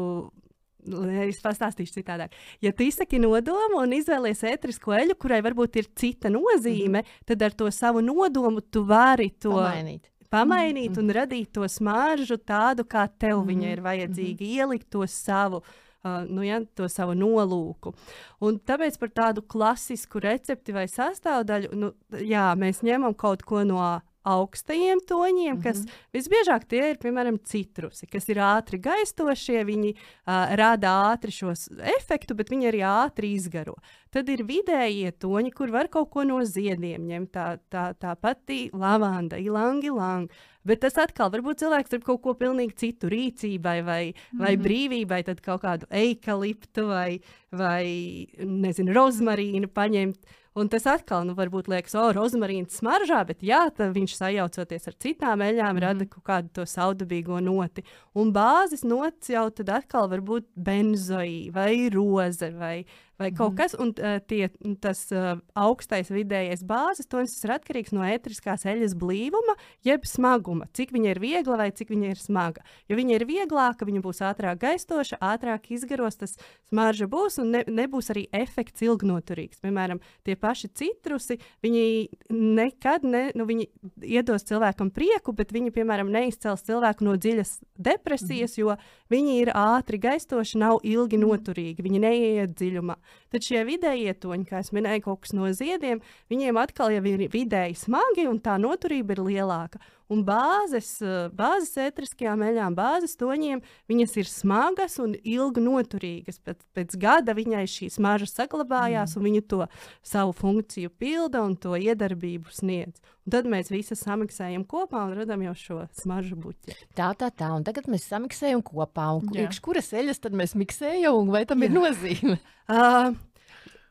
[SPEAKER 2] Es pastāstīšu citādāk. Ja tu izsaki nodomu un izvēlies ētrisku eļu, kurai varbūt ir cita nozīme, mm -hmm. tad ar to savu nodomu tu vari to
[SPEAKER 1] pamainīt
[SPEAKER 2] pamainīt mm -hmm. un radīt to smaržu tādu, kā tev mm -hmm. viņa ir vajadzīga, mm -hmm. ielikt to savu. Uh, nu, ja, to savu nolūku. Un tāpēc par tādu klasisku recepti vai sastāvdaļu, nu, jā, mēs ņemam kaut ko no augstajiem toņiem, mm -hmm. kas visbiežāk tie ir, piemēram, citrusi, kas ir ātri gaistošie, viņi uh, rada ātri šos efektu, bet viņi arī ātri izgaro. Tad ir vidējie toņi, kur var kaut ko no ziediem ņemt, tā, tā, tā pati lavanda, ilangi, ilang. Bet tas atkal varbūt cilvēks grib kaut ko pilnīgi citu rīcībai vai, mm -hmm. vai mhm. brīvībai, tad kaut kādu eikaliptu vai, vai nezinu, rozmarīnu paņemt. Un tas atkal, nu, varbūt liekas, o, rozmarīns smaržā, bet jā, viņš sajaucoties ar citām eļļām, mm. rada kaut kādu to saudabīgo noti. Un bāzes nots jau tad atkal var būt benzoī vai roze vai, vai kaut mm. kas, un uh, tie, tas uh, augstais vidējais bāzes tonis ir atkarīgs no ētriskās eļļas blīvuma, jeb smaguma, cik viņa ir viegla vai cik viņa ir smaga. Jo viņa ir vieglāka, viņa būs ātrāk gaistoša, ātrāk izgaros, tas smarža būs un ne, nebūs arī efekts ilgnoturīgs. Piemēram, tie paši citrusi, viņi nekad ne, nu, viņi iedos cilvēkam prieku, bet viņi, piemēram, neizcels cilvēku no dziļas depresijas, mm. jo viņi ir ātri gaistoši, nav ilgi noturīgi, viņi neieiet dziļumā. Tad šie vidējie toņi, kā jau minēju, kaut kas no ziediem, viņiem atkal ir vidēji smagi un tā noturība ir lielāka. Un bāzes, eh, bāzes ētriskajām eļļām, bāzes toņiem, viņas ir smagas un ilgi noturīgas. Pēc, pēc gada viņai šī smarža saglabājās, mm. un viņa to savu funkciju pilda un to iedarbību sniedz. Un tad mēs visi samiksējam kopā un radām jau šo smaržu buķi.
[SPEAKER 1] Tā, tā, tā. Un tagad mēs samiksējam kopā. Un, kuras eļļas tad mēs miksējam, vai tam Jā. ir nozīme? Uh,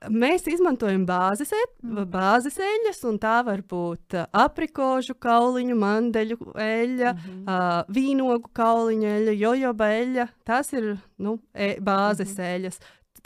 [SPEAKER 2] Mēs izmantojam bāzes, e mm. bāzes eļļas, un tā var būt uh, aprikožu kauliņu, mandeļu eļļa, mm -hmm. uh, vīnogu kauliņu eļļa, jojoba eļļa. Tās ir nu, e bāzes mm -hmm. eļļas.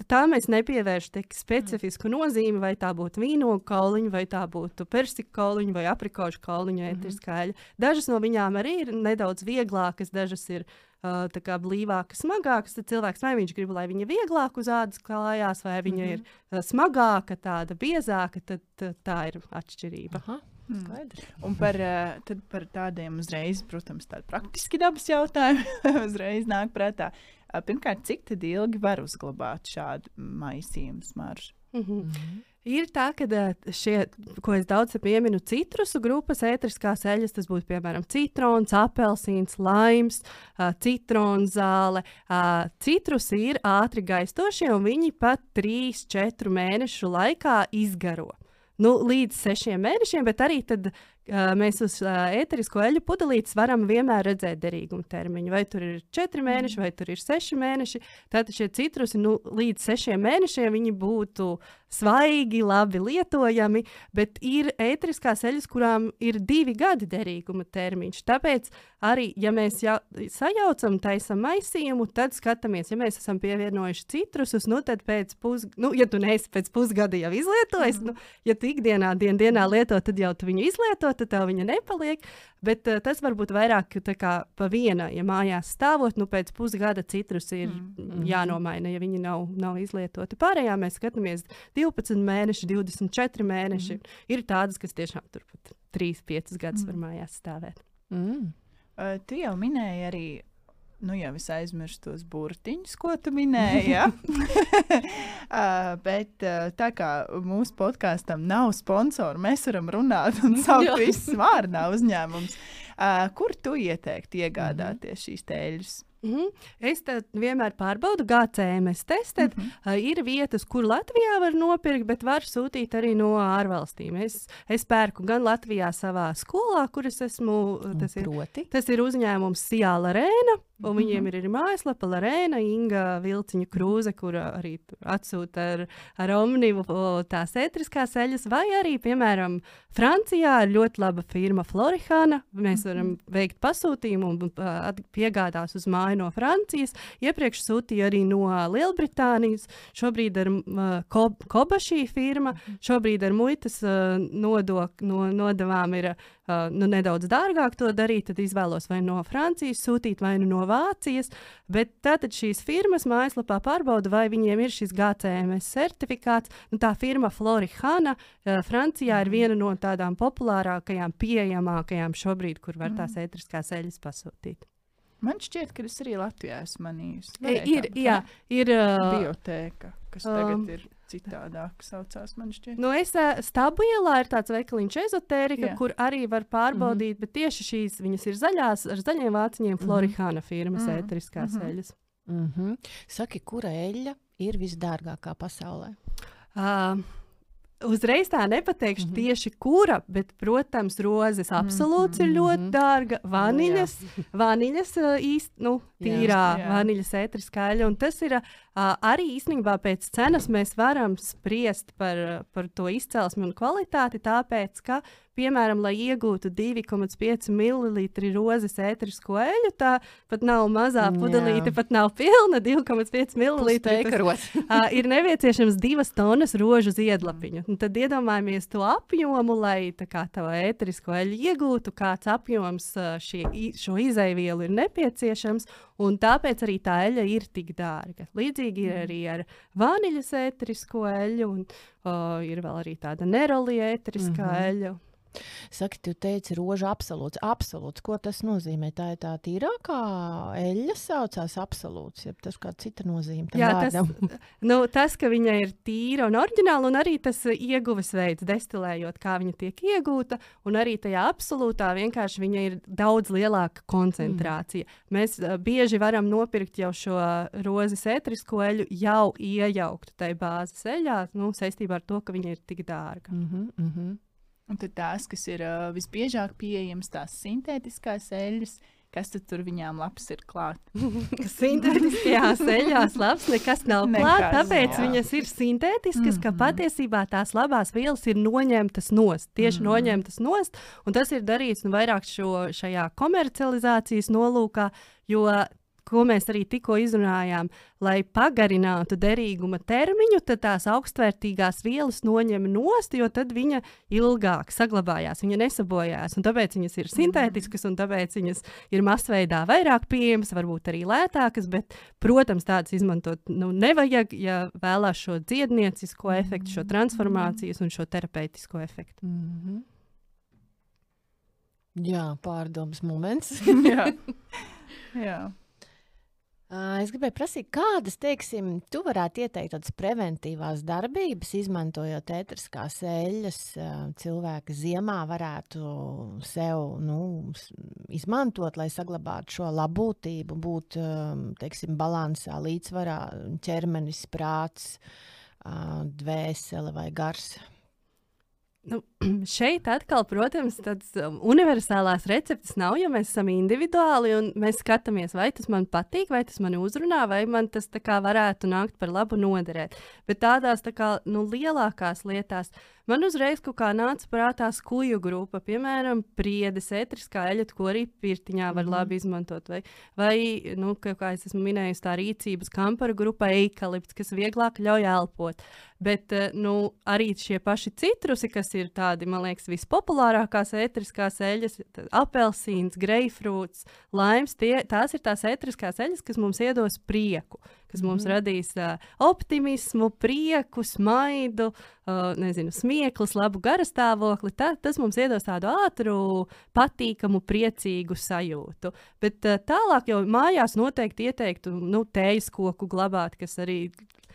[SPEAKER 2] Tā mēs nepievēršam tik specifisku nozīmi, vai tā būtu vīnogu kauliņa, vai tā būtu persika kauliņa, vai aprikožu kauliņa, ētriskā mm -hmm. eļļa. Dažas no viņām arī ir nedaudz vieglākas, dažas ir uh, blīvāka, smagāka, tad cilvēks vai viņš grib, lai viņa vieglāk uz ādas klājās, vai viņa mm -hmm. ir uh, smagāka, tāda biezāka, tad uh, tā ir atšķirība. Aha.
[SPEAKER 3] Mm. Un par, par tādiem uzreiz, protams, tādi praktiski dabas jautājumi uzreiz nāk prātā. Pirmkārt, cik ilgi var uzglabāt šādu maisījumu smaržu?
[SPEAKER 2] Mm -hmm. Ir tā, ka šie, ko es daudz pieminu, citrusu grupas ētriskās eļļas, tas būtu piemēram citrons, apelsīns, laims, citronzāle. Citrusi ir ātri gaistošie, un viņi pat 3-4 mēnešu laikā izgaro. Nu, līdz sešiem mēnešiem, bet arī tad, uh, mēs uz ēterisko eļļu pudelītes varam vienmēr redzēt derīguma termiņu. Vai tur ir četri mēneši, vai tur ir seši mēneši. Tātad šie citrusi nu, līdz sešiem mēnešiem būtu svaigi, labi lietojami, bet ir ētriskās eļļas, kurām ir divi gadi derīguma termiņš. Tāpēc arī, ja mēs jau sajaucam, taisam maisījumu, tad skatāmies, ja mēs esam pievienojuši citrusus, nu tad pēc pusgada, nu, ja tu neesi pēc pusgada jau izlietojis, mm. nu, ja tu ikdienā, dien, dienā lieto, tad jau tu viņu izlieto, tad tev viņa nepaliek. Bet uh, tas var būt vairāk kā pa viena, ja mājās stāvot, nu pēc pusgada citrus ir mm. jānomaina, ja viņi nav, nav izlietoti. Pārējā mēs skatāmies 12 mēneši, 24 mēneši. Mm. Ir tādas, kas tiešām turpat 3-5 gadus mm. var mājās stāvēt.
[SPEAKER 3] Mm. Uh, tu jau minēji arī nu jau es aizmirsu tos burtiņus, ko tu minēji. Ja? uh, bet uh, tā kā mūsu podkāstam nav sponsoru, mēs varam runāt un saukt visus vārdā uzņēmums. Uh, kur tu ieteiktu iegādāties mm -hmm. šīs tēļus?
[SPEAKER 2] Mm -hmm. Es vienmēr pārbaudu GCMS testēt. Mm -hmm. uh, ir vietas, kur Latvijā var nopirkt, bet var sūtīt arī no ārvalstīm. Es, es pērku gan Latvijā savā skolā, kur es esmu. Tas ir, tas ir uzņēmums Sijāla Rēna. Un viņiem mhm. ir arī mājaslapa, Lorēna, Inga Vilciņa Krūze, kur arī atsūta ar, ar omnivu tās ētriskās eļas, vai arī, piemēram, Francijā ir ļoti laba firma Florihana. Mēs varam mhm. veikt pasūtījumu un piegādās uz māju no Francijas. Iepriekš sūtīja arī no Lielbritānijas. Šobrīd ir uh, ko, Koba šī firma. Mhm. Šobrīd ar muitas uh, nodok, no, nodevām ir uh, nu, nedaudz dārgāk to darīt. Tad izvēlos vai no Francijas sūtīt, vai nu no Vācijas. Bet tātad šīs firmas mājaslapā pārbauda, vai viņiem ir šis GCMS certifikāts. Nu, tā firma Florihana uh, Francijā ir viena no tādām populārākajām, pieejamākajām šobrīd, kur var tās ētriskās eļļas pasūtīt.
[SPEAKER 3] Man šķiet, ka es arī Latvijā esmu manījusi.
[SPEAKER 2] E, ir, jā, ir uh,
[SPEAKER 3] biblioteka, kas um, tagad ir citādāk saucās.
[SPEAKER 2] Nu, es stāvu ielā ir tāds veikaliņš ezotērika, jā. kur arī var pārbaudīt, mm -hmm. bet tieši šīs viņas ir zaļās, ar zaļiem vāciņiem mhm. Florihāna firmas mm -hmm. ēteriskās mm -hmm. eļas.
[SPEAKER 1] Mm -hmm. Saki, kura eļļa ir visdārgākā pasaulē?
[SPEAKER 2] Uh, uzreiz tā nepateikšu mm -hmm. tieši kura, bet, protams, rozes absolūts mm -hmm. ir ļoti mhm. dārga. Vaniļas, no, vaniļas īsti, nu, tīrā jā, jā. vaniļas ētris skaļa. Un tas ir uh, arī īstenībā pēc cenas mēs varam spriest par, par to izcelsmi un kvalitāti, tāpēc, ka piemēram, lai iegūtu 2,5 ml rozes ētrisko eļļu, tā pat nav mazā pudelīte, Jā. pat nav pilna 2,5 ml. Tas, uh, ir nepieciešams divas tonnas rožu ziedlapiņu. Un tad iedomājamies to apjomu, lai kā, tā ētrisko eļļu iegūtu, kāds apjoms šie, šo izaivielu ir nepieciešams. Un tāpēc arī tā eļļa ir tik dārga. Līdzīgi ir mm. arī ar vaniļas ētrisko eļļu, un uh, ir vēl arī tāda nerolija ētriskā mm -hmm. eļļa.
[SPEAKER 1] Saki, tu teici, roža absolūts. Absolūts, ko tas nozīmē? Tā ir tā tīrākā eļļa, saucās absolūts, ja tas kā cita nozīme. Jā,
[SPEAKER 2] vārdam. tas, nu, tas, ka viņa ir tīra un oriģināla, un arī tas ieguves veids, destilējot, kā viņa tiek iegūta, un arī tajā absolūtā vienkārši viņa ir daudz lielāka koncentrācija. Mm. Mēs uh, bieži varam nopirkt jau šo rozes etrisko eļu jau iejauktu tajā bāzes eļļā, nu, saistībā ar to, ka viņa ir tik dārga.
[SPEAKER 1] Mm -hmm, mm -hmm.
[SPEAKER 3] Un tad tās, kas ir uh, visbiežāk pieejamas, tās sintētiskās eļļas, kas tur viņām labs ir klāt.
[SPEAKER 2] Sintētiskajās eļļās labs nekas nav klāt, tāpēc jā. viņas ir sintētiskas, mm -hmm. ka mhm. patiesībā tās labās vielas ir noņemtas nost, tieši mm -hmm. noņemtas nost, un tas ir darīts nu, vairāk šo, šajā komercializācijas nolūkā, jo ko mēs arī tikko izrunājām, lai pagarinātu derīguma termiņu, tad tās augstvērtīgās vielas noņem nost, jo tad viņa ilgāk saglabājās, viņa nesabojājās. Tāpēc viņas ir sintētiskas, un tāpēc viņas ir masveidā vairāk pieejamas, varbūt arī lētākas, bet, protams, tādas izmantot nu, nevajag, ja vēlās šo dziedniecisko efektu, šo transformācijas un šo terapeitisko efektu.
[SPEAKER 1] Mm -hmm. Jā, pārdomas moments.
[SPEAKER 3] Jā. Jā.
[SPEAKER 1] Es gribēju prasīt, kādas, teiksim, tu varētu ieteikt tādas preventīvās darbības, izmantojot ētriskās eļļas, cilvēki ziemā varētu sev nu, izmantot, lai saglabātu šo labklājību, būt teiksim, balansā, līdzsvarā ķermenis, prāts, dvēsele vai gars.
[SPEAKER 2] Nu, šeit atkal, protams, tādas um, universālās receptes nav, jo mēs esam individuāli un mēs skatāmies, vai tas man patīk, vai tas man uzrunā, vai man tas kā, varētu nākt par labu noderēt. Bet tādās tā kā, nu, lielākās lietās man uzreiz kā nāca prātā skuju grupa, piemēram, priedes, etriskā eļļa, ko arī pirtiņā var mm -hmm. labi izmantot. Vai, vai nu, kā es esmu minējusi, tā rīcības kamparu grupa eikalipts, kas vieglāk ļauj elpot. Bet eh, nu, arī šie paši citrusi, kas ir tādi man liekas, vispopulārākās ētriskās eļļas - apelsīns, greifrūts, laims. Tie, tās ir tās ētriskās eļļas, kas mums iedos prieku, kas mums mm. radīs uh, optimismu, prieku, smaidu, uh, nezinu, smieklus, labu garastāvokli. Tā, tas mums iedos tādu ātru, patīkamu, priecīgu sajūtu. Bet uh, tālāk jau mājās noteikti ieteiktu nu, tējas koku glabāt, kas arī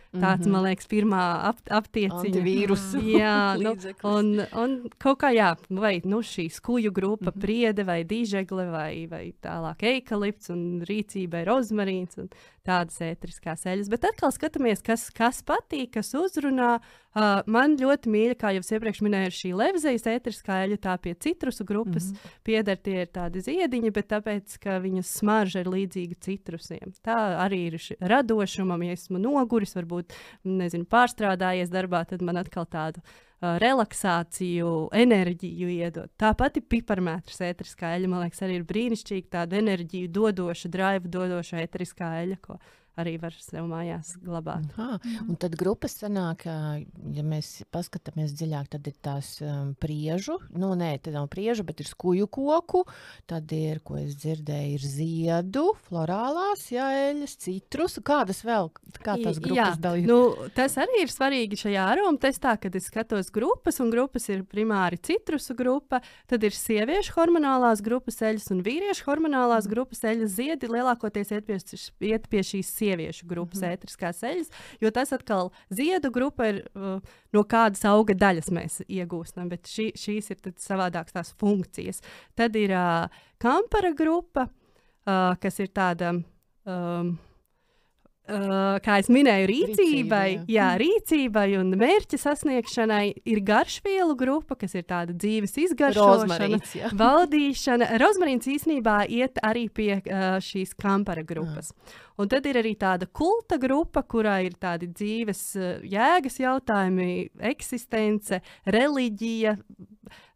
[SPEAKER 2] Tāds, mm -hmm. man liekas, pirmā ap, aptieciņa.
[SPEAKER 1] Vīrusu.
[SPEAKER 2] Jā, nu, un, un kaut kā, jā, vai nu, šī skuju grupa, mm -hmm. priede vai dīžegle vai, vai tālāk eikalipts un rīcībai rozmarīns un tādas ētriskās eļas. Bet atkal skatāmies, kas, kas patīk, kas uzrunā. Uh, man ļoti mīļa, kā jau iepriekš minēju, ir šī levzejas ētriskā eļļa, tā pie citrusu grupas mm -hmm. pieder tie ir tādi ziediņi, bet tāpēc, ka viņas smarža ir līdzīga citrusiem. Tā arī ir radošumam, ja esmu noguris, varbūt nezinu, pārstrādājies darbā, tad man atkal tādu uh, relaksāciju, enerģiju iedod. Tāpat ir piparmētras ētriskā eļļa, man liekas, arī ir brīnišķīga tāda enerģiju dodoša, draivu dodoša ētriskā eļļa, ko arī var sev mājās glabāt.
[SPEAKER 1] Aha. Un tad grupas sanāk, ja mēs paskatāmies dziļāk, tad ir tās um, priežu, nu nē, tad nav priežu, bet ir skuju koku, tad ir, ko es dzirdēju, ir ziedu, florālās, jā, eļas, citrus, kādas vēl, kā tās grupas dalīt?
[SPEAKER 2] Nu, tas arī ir svarīgi šajā aroma testā, kad es skatos grupas, un grupas ir primāri citrusu grupa, tad ir sieviešu hormonālās grupas eļas un vīriešu hormonālās grupas eļas ziedi lielākoties iet pie, iet pie šīs sieviešu sieviešu grupas mm -hmm. ētriskās eļas, jo tas atkal ziedu grupa ir uh, no kādas auga daļas mēs iegūstam, bet šī, šīs ir savādākas tās funkcijas. Tad ir uh, kampara grupa, uh, kas ir tāda. Um, Uh, kā jau minēju, rīcībai, Rīcība, jā. Jā, rīcībai un mērķa sasniegšanai ir garšvielu grupa, kas ir tāda dzīves izgaršošana, valdīšana. Rozmarīns īsnībā iet arī pie uh, šīs kampara grupas. Jā. Un tad ir arī tāda kulta grupa, kurā ir tādi dzīves jēgas jautājumi, eksistence, reliģija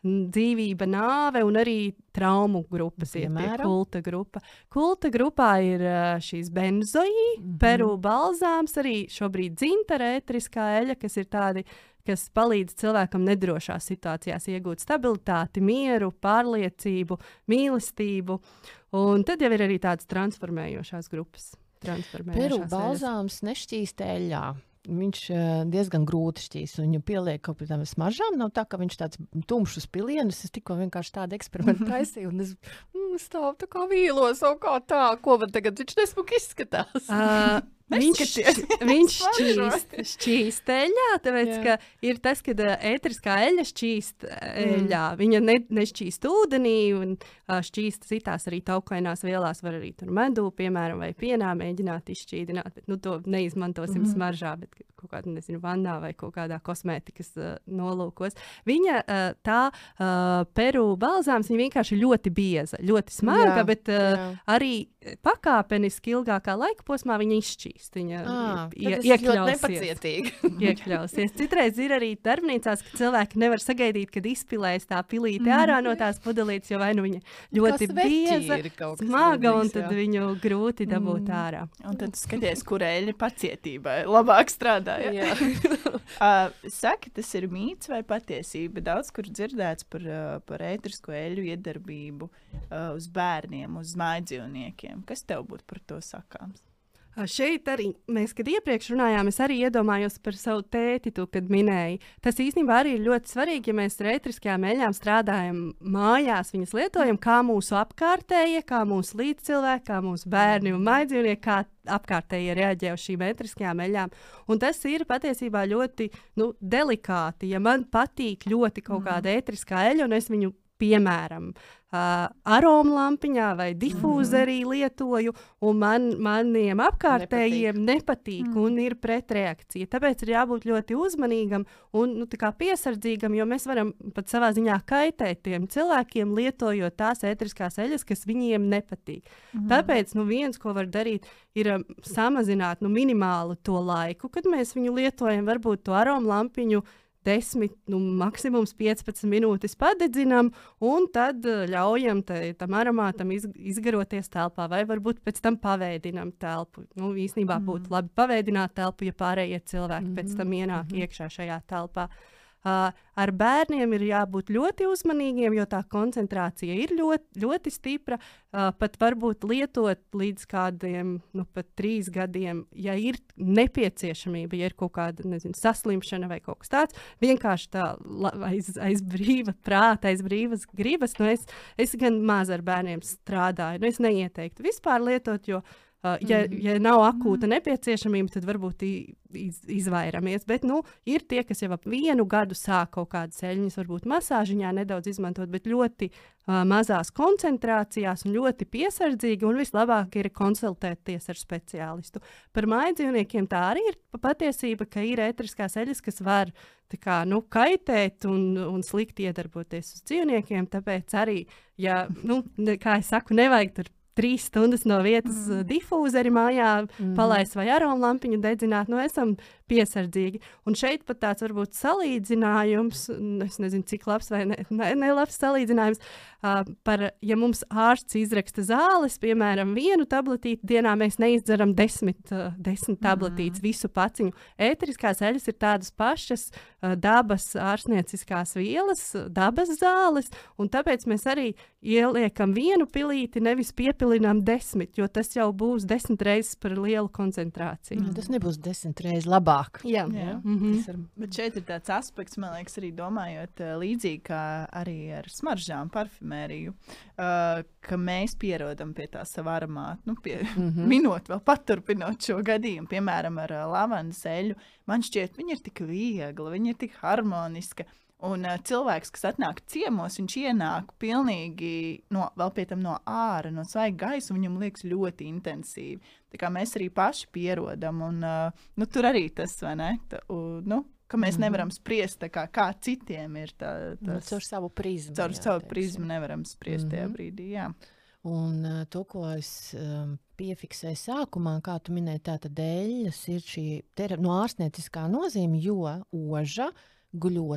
[SPEAKER 2] dzīvība, nāve un arī traumu grupas, ir kulta grupa. Kulta grupā ir šīs benzoīdi, mm -hmm. peru balzāms, arī šobrīd dzintara ētriskā eļa, kas ir tādi kas palīdz cilvēkam nedrošās situācijās iegūt stabilitāti, mieru, pārliecību, mīlestību. Un tad jau ir arī tādas transformējošās grupas.
[SPEAKER 1] Peru balzāms nešķīst eļļā. Viņš uh, diezgan grūti šķīs. Viņu pieliek kaut kādām smaržām. Nav tā, ka viņš tāds tumšs pilienus. Es tikko vienkārši tādu eksperimentu taisīju. Un es mm, stāvu tā kā vīlos, o kā tā, ko man tagad viņš nesmuki izskatās. Uh,
[SPEAKER 2] Viņš, viņš šķīst, šķīst eļļā, tāpēc, Jā. ka ir tas, ka ētriskā eļļa šķīst eļļā. Mm. Viņa ne, nešķīst ūdenī un šķīst citās arī taukainās vielās, var arī tur medū, piemēram, vai pienā mēģināt izšķīdināt, bet nu, to neizmantosim mm. smaržā, bet kaut kādā, nezinu, vannā vai kaut kādā kosmētikas uh, nolūkos. Viņa uh, tā uh, peru balzāms, viņa vienkārši ļoti bieza, ļoti smaga, jā, bet uh, jā. arī pakāpeniski ilgākā laika posmā viņa izšķīst. Viņa à, ie, iekļausies. iekļausies. Citreiz ir arī darbnīcās, ka cilvēki nevar sagaidīt, kad izpilēs tā pilīte mm. ārā no tās pudelītes, jo vai nu viņa ļoti bieza, smaga, un tad jā. viņu grūti dabūt mm. ārā.
[SPEAKER 3] Un tad skaties, kur eļļa pacietībai labāk strādā. Ja? uh, saka, tas ir mīts vai patiesība? Daudz kur dzirdēts par, uh, par ētrisko eļļu iedarbību uh, uz bērniem, uz mājdzīvniekiem bērniem. Kas tev būtu par to sakāms?
[SPEAKER 2] Šeit arī mēs, kad iepriekš runājām, es arī iedomājos par savu tēti, tu, kad minēji. Tas īstenībā arī ir ļoti svarīgi, ja mēs ar ētriskajām eļļām strādājam mājās, viņas lietojam kā mūsu apkārtējie, kā mūsu līdzcilvēki, kā mūsu bērni un maidzīvnieki, kā apkārtējie reaģē uz šīm ētriskajām eļļām. Un tas ir patiesībā ļoti nu, delikāti. Ja man patīk ļoti kaut kāda mm. ētriskā eļļa, un es viņu piemēram, uh, aromlampiņā vai difūzerī mm. lietoju, un man, maniem apkārtējiem nepatīk, nepatīk mm. un ir pretreakcija. Tāpēc ir jābūt ļoti uzmanīgam un nu, piesardzīgam, jo mēs varam pat savā ziņā kaitēt tiem cilvēkiem, lietojot tās ētriskās eļas, kas viņiem nepatīk. Mm. Tāpēc nu, viens, ko var darīt, ir um, samazināt nu, minimāli to laiku, kad mēs viņu lietojam, varbūt to aromlampiņu 10, nu, maksimums 15 minūtes padedzinām, un tad uh, ļaujam te, tam aromātam iz, izgaroties telpā, vai varbūt pēc tam paveidinām telpu. Nu, īsnībā mm. būtu labi paveidināt telpu, ja pārējie cilvēki mm -hmm. pēc tam ienāk mm -hmm. iekšā šajā telpā. Uh, ar bērniem ir jābūt ļoti uzmanīgiem, jo tā koncentrācija ir ļoti, ļoti stipra. Pat varbūt lietot līdz kādiem, nu, trīs gadiem, ja ir nepieciešamība, ja ir kaut kāda nezinu, saslimšana vai kaut kas tāds. Vienkārši tā aiz, aiz brīva prāta, aiz brīvas gribas. Nu, es, es gan maz ar bērniem strādāju. Nu, es neieteiktu vispār lietot, jo Uh, ja, -hmm. ja nav akūta nepieciešamība, tad varbūt iz, izvairamies. Bet nu, ir tie, kas jau ap vienu gadu sāk kaut kādas eļļas, varbūt masāžiņā nedaudz izmantot, bet ļoti uh, mazās koncentrācijās un ļoti piesardzīgi. Un vislabāk ir konsultēties ar speciālistu. Par mājdzīvniekiem tā arī ir patiesība, ka ir ētriskās eļļas, kas var kā, nu, kaitēt un, un slikti iedarboties uz dzīvniekiem. Tāpēc arī, ja, nu, kā jau saku, nevajag tur trīs stundas no vietas mm. difūzeri mājā mm. palaist vai aromu lampiņu dedzināt. Nu, esam piesardzīgi. Un šeit pat tāds varbūt salīdzinājums, es nezinu, cik labs vai ne, ne, ne labs salīdzinājums, uh, par, ja mums ārsts izraksta zāles, piemēram, vienu tabletīti dienā, mēs neizdzeram desmit, uh, desmit tabletītes mm. visu paciņu. Ēteriskās eļas ir tādas pašas uh, dabas ārstnieciskās vielas, dabas zāles, un tāpēc mēs arī ieliekam vienu pilīti, nevis piepilinām desmit, jo tas jau būs desmit reizes par lielu koncentrāciju.
[SPEAKER 1] Mm. Tas nebūs desmit reizes labāk labāk.
[SPEAKER 2] Jā, jā. Mm -hmm.
[SPEAKER 3] ir... bet šeit ir tāds aspekts, man liekas, arī domājot uh, līdzīgi kā arī ar smaržām, parfumēriju, uh, ka mēs pierodam pie tā sava aromāta, nu, pie, mm -hmm. minot, vēl paturpinot šo gadījumu, piemēram, ar uh, lavandas eļu. Man šķiet, viņa ir tik viegla, viņa ir tik harmoniska. Un uh, cilvēks, kas atnāk ciemos, viņš ienāk pilnīgi no, vēl pie tam no ārā, no svaiga gaisa, viņam liekas ļoti intensīvi. Tā kā mēs arī paši pierodam, un uh, nu, tur arī tas, vai ne? Tā, uh, nu, ka mēs mm. nevaram spriest, kā, kā citiem ir tā,
[SPEAKER 1] nu, tas. Caur savu prizmu.
[SPEAKER 3] Caur jā, savu teiksim. prizmu nevaram spriest mm -hmm. tajā mhm. brīdī, jā.
[SPEAKER 1] Un uh, to, ko es um, piefiksēju sākumā, kā tu minēji, tā tad dēļas ir šī no ārstnieciskā nozīme, jo oža guļot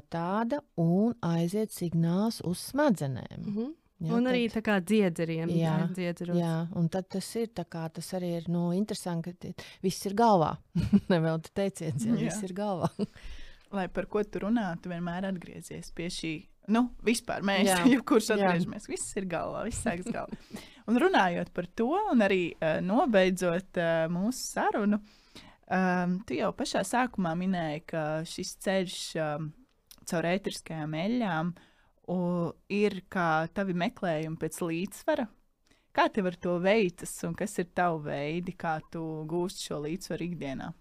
[SPEAKER 1] tāda un aiziet signāls uz smadzenēm. Mm -hmm.
[SPEAKER 2] Jā, un arī tad, tā kā dziedzeriem.
[SPEAKER 1] Jā, dziedzeros. jā, un tad tas ir tā kā tas arī ir nu, interesanti, ka viss ir galvā. Nevēl te teiciens, ja viss ir galvā.
[SPEAKER 3] Lai par ko tu runātu, vienmēr atgriezies pie šī. Nu, vispār mēs, jebkurš atgriežamies, viss ir galvā, viss sēž galvā. un runājot par to, un arī uh, nobeidzot uh, mūsu sarunu, um, tu jau pašā sākumā minēji, ka šis ceļš um, caur ētriskajām eļļām uh, ir kā tavi meklējumi pēc līdzsvara. Kā tev ar to veicas, un kas ir tavi veidi, kā tu gūsti šo līdzsvaru ikdienā?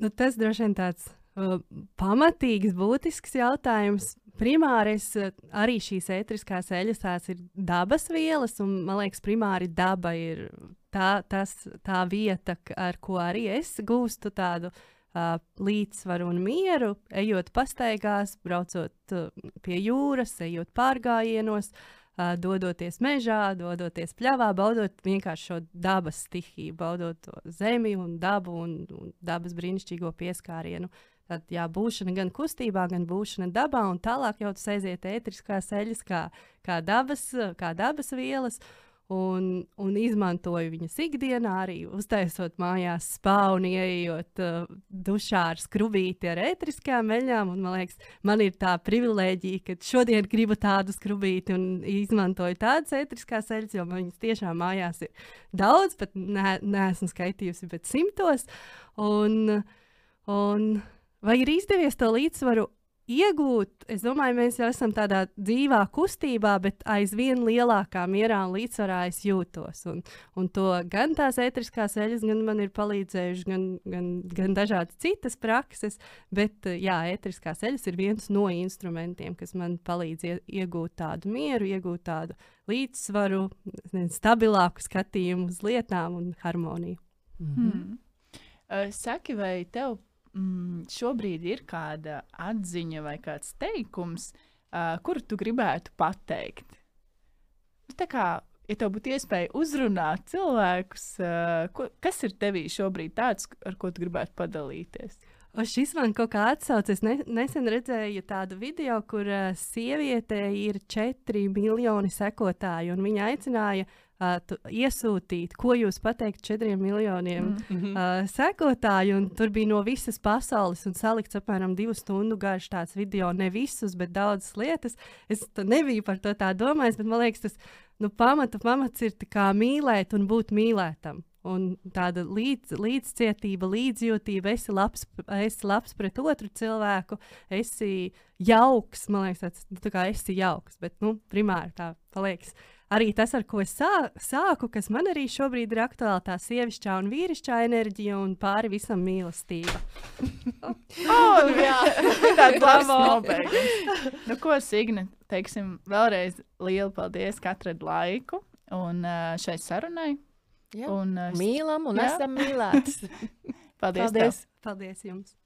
[SPEAKER 2] Nu, tas droši vien tāds uh, pamatīgs, būtisks jautājums. Primāris uh, arī šīs ētriskās eļļas tās ir dabas vielas, un man liekas, primāri daba ir tā, tas, tā vieta, ar ko arī es gūstu tādu uh, līdzsvaru un mieru, ejot pastaigās, braucot uh, pie jūras, ejot pārgājienos, uh, dodoties mežā, dodoties pļavā, baudot vienkārši šo dabas stihiju, baudot to zemi un dabu un, un dabas brīnišķīgo pieskārienu. Tad jā, būšana gan kustībā, gan būšana dabā, un tālāk jau tas aiziet ētriskās eļļas, kā, kā, dabas, kā dabas vielas. Uh, un, un izmantoju viņas ikdienā, arī uztaisot mājās spāni, ejot uh, dušā ar skrubīti ar ētriskām eļļām. Man liekas, man ir tā privilēģija, ka šodien gribu tādu skrubīti un izmantoju tādas ētriskās eļļas, jo viņas tiešām mājās ir daudz, pat ne, neesmu skaitījusi, bet simtos. Un, un, vai ir izdevies to līdzsvaru iegūt, es domāju, mēs jau esam tādā dzīvā kustībā, bet aizvien lielākā mierā un līdzsvarā es jūtos. Un, un to gan tās ētriskās eļļas, gan man ir palīdzējuši, gan, gan, gan dažādas citas prakses. Bet, jā, ētriskās eļļas ir viens no instrumentiem, kas man palīdz ie, iegūt tādu mieru, iegūt tādu līdzsvaru, stabilāku skatījumu uz lietām un harmoniju.
[SPEAKER 3] Mm -hmm. Uh, saki, vai tev mm, šobrīd ir kāda atziņa vai kāds teikums, uh, kuru tu gribētu pateikt? Nu, tā kā, ja tev būtu iespēja uzrunāt cilvēkus, uh, ko, kas ir tevī šobrīd tāds, ar ko tu gribētu padalīties?
[SPEAKER 2] O šis man kaut kā atsaucas. Ne, nesen redzēju tādu video, kur uh, sieviete ir 4 miljoni sekotāju, un viņa aicināja uh, iesūtīt, ko jūs pateikt četriem miljoniem mm -hmm. uh, sekotāju. Tur bija no visas pasaules un salikts apmēram divu stundu garš tāds video. Ne visus, bet daudzas lietas. Es nebiju par to tā domājis, bet man liekas, tas nu, pamata, pamats ir mīlēt un būt mīlētam. Un tāda līdz, līdzcietība, līdzjūtība, esi labs, esi labs pret otru cilvēku, esi jauks. Man liekas, tas nu, tā kā esi jauks, bet nu, primāri tā paliekas. Arī tas, ar ko es sā, sāku, kas man arī šobrīd ir aktuāli, tā sievišķā un vīrišķā enerģija un pāri visam mīlestība.
[SPEAKER 3] oh, jā, tāds labs nobeigums. Nu, ko, Signe, teiksim, vēlreiz lielu paldies, ka atradi laiku un šai sarunai.
[SPEAKER 1] Jā. Un, uh, Mīlam un jā. esam mīlēti.
[SPEAKER 3] Paldies!
[SPEAKER 2] Paldies, tev. Paldies jums!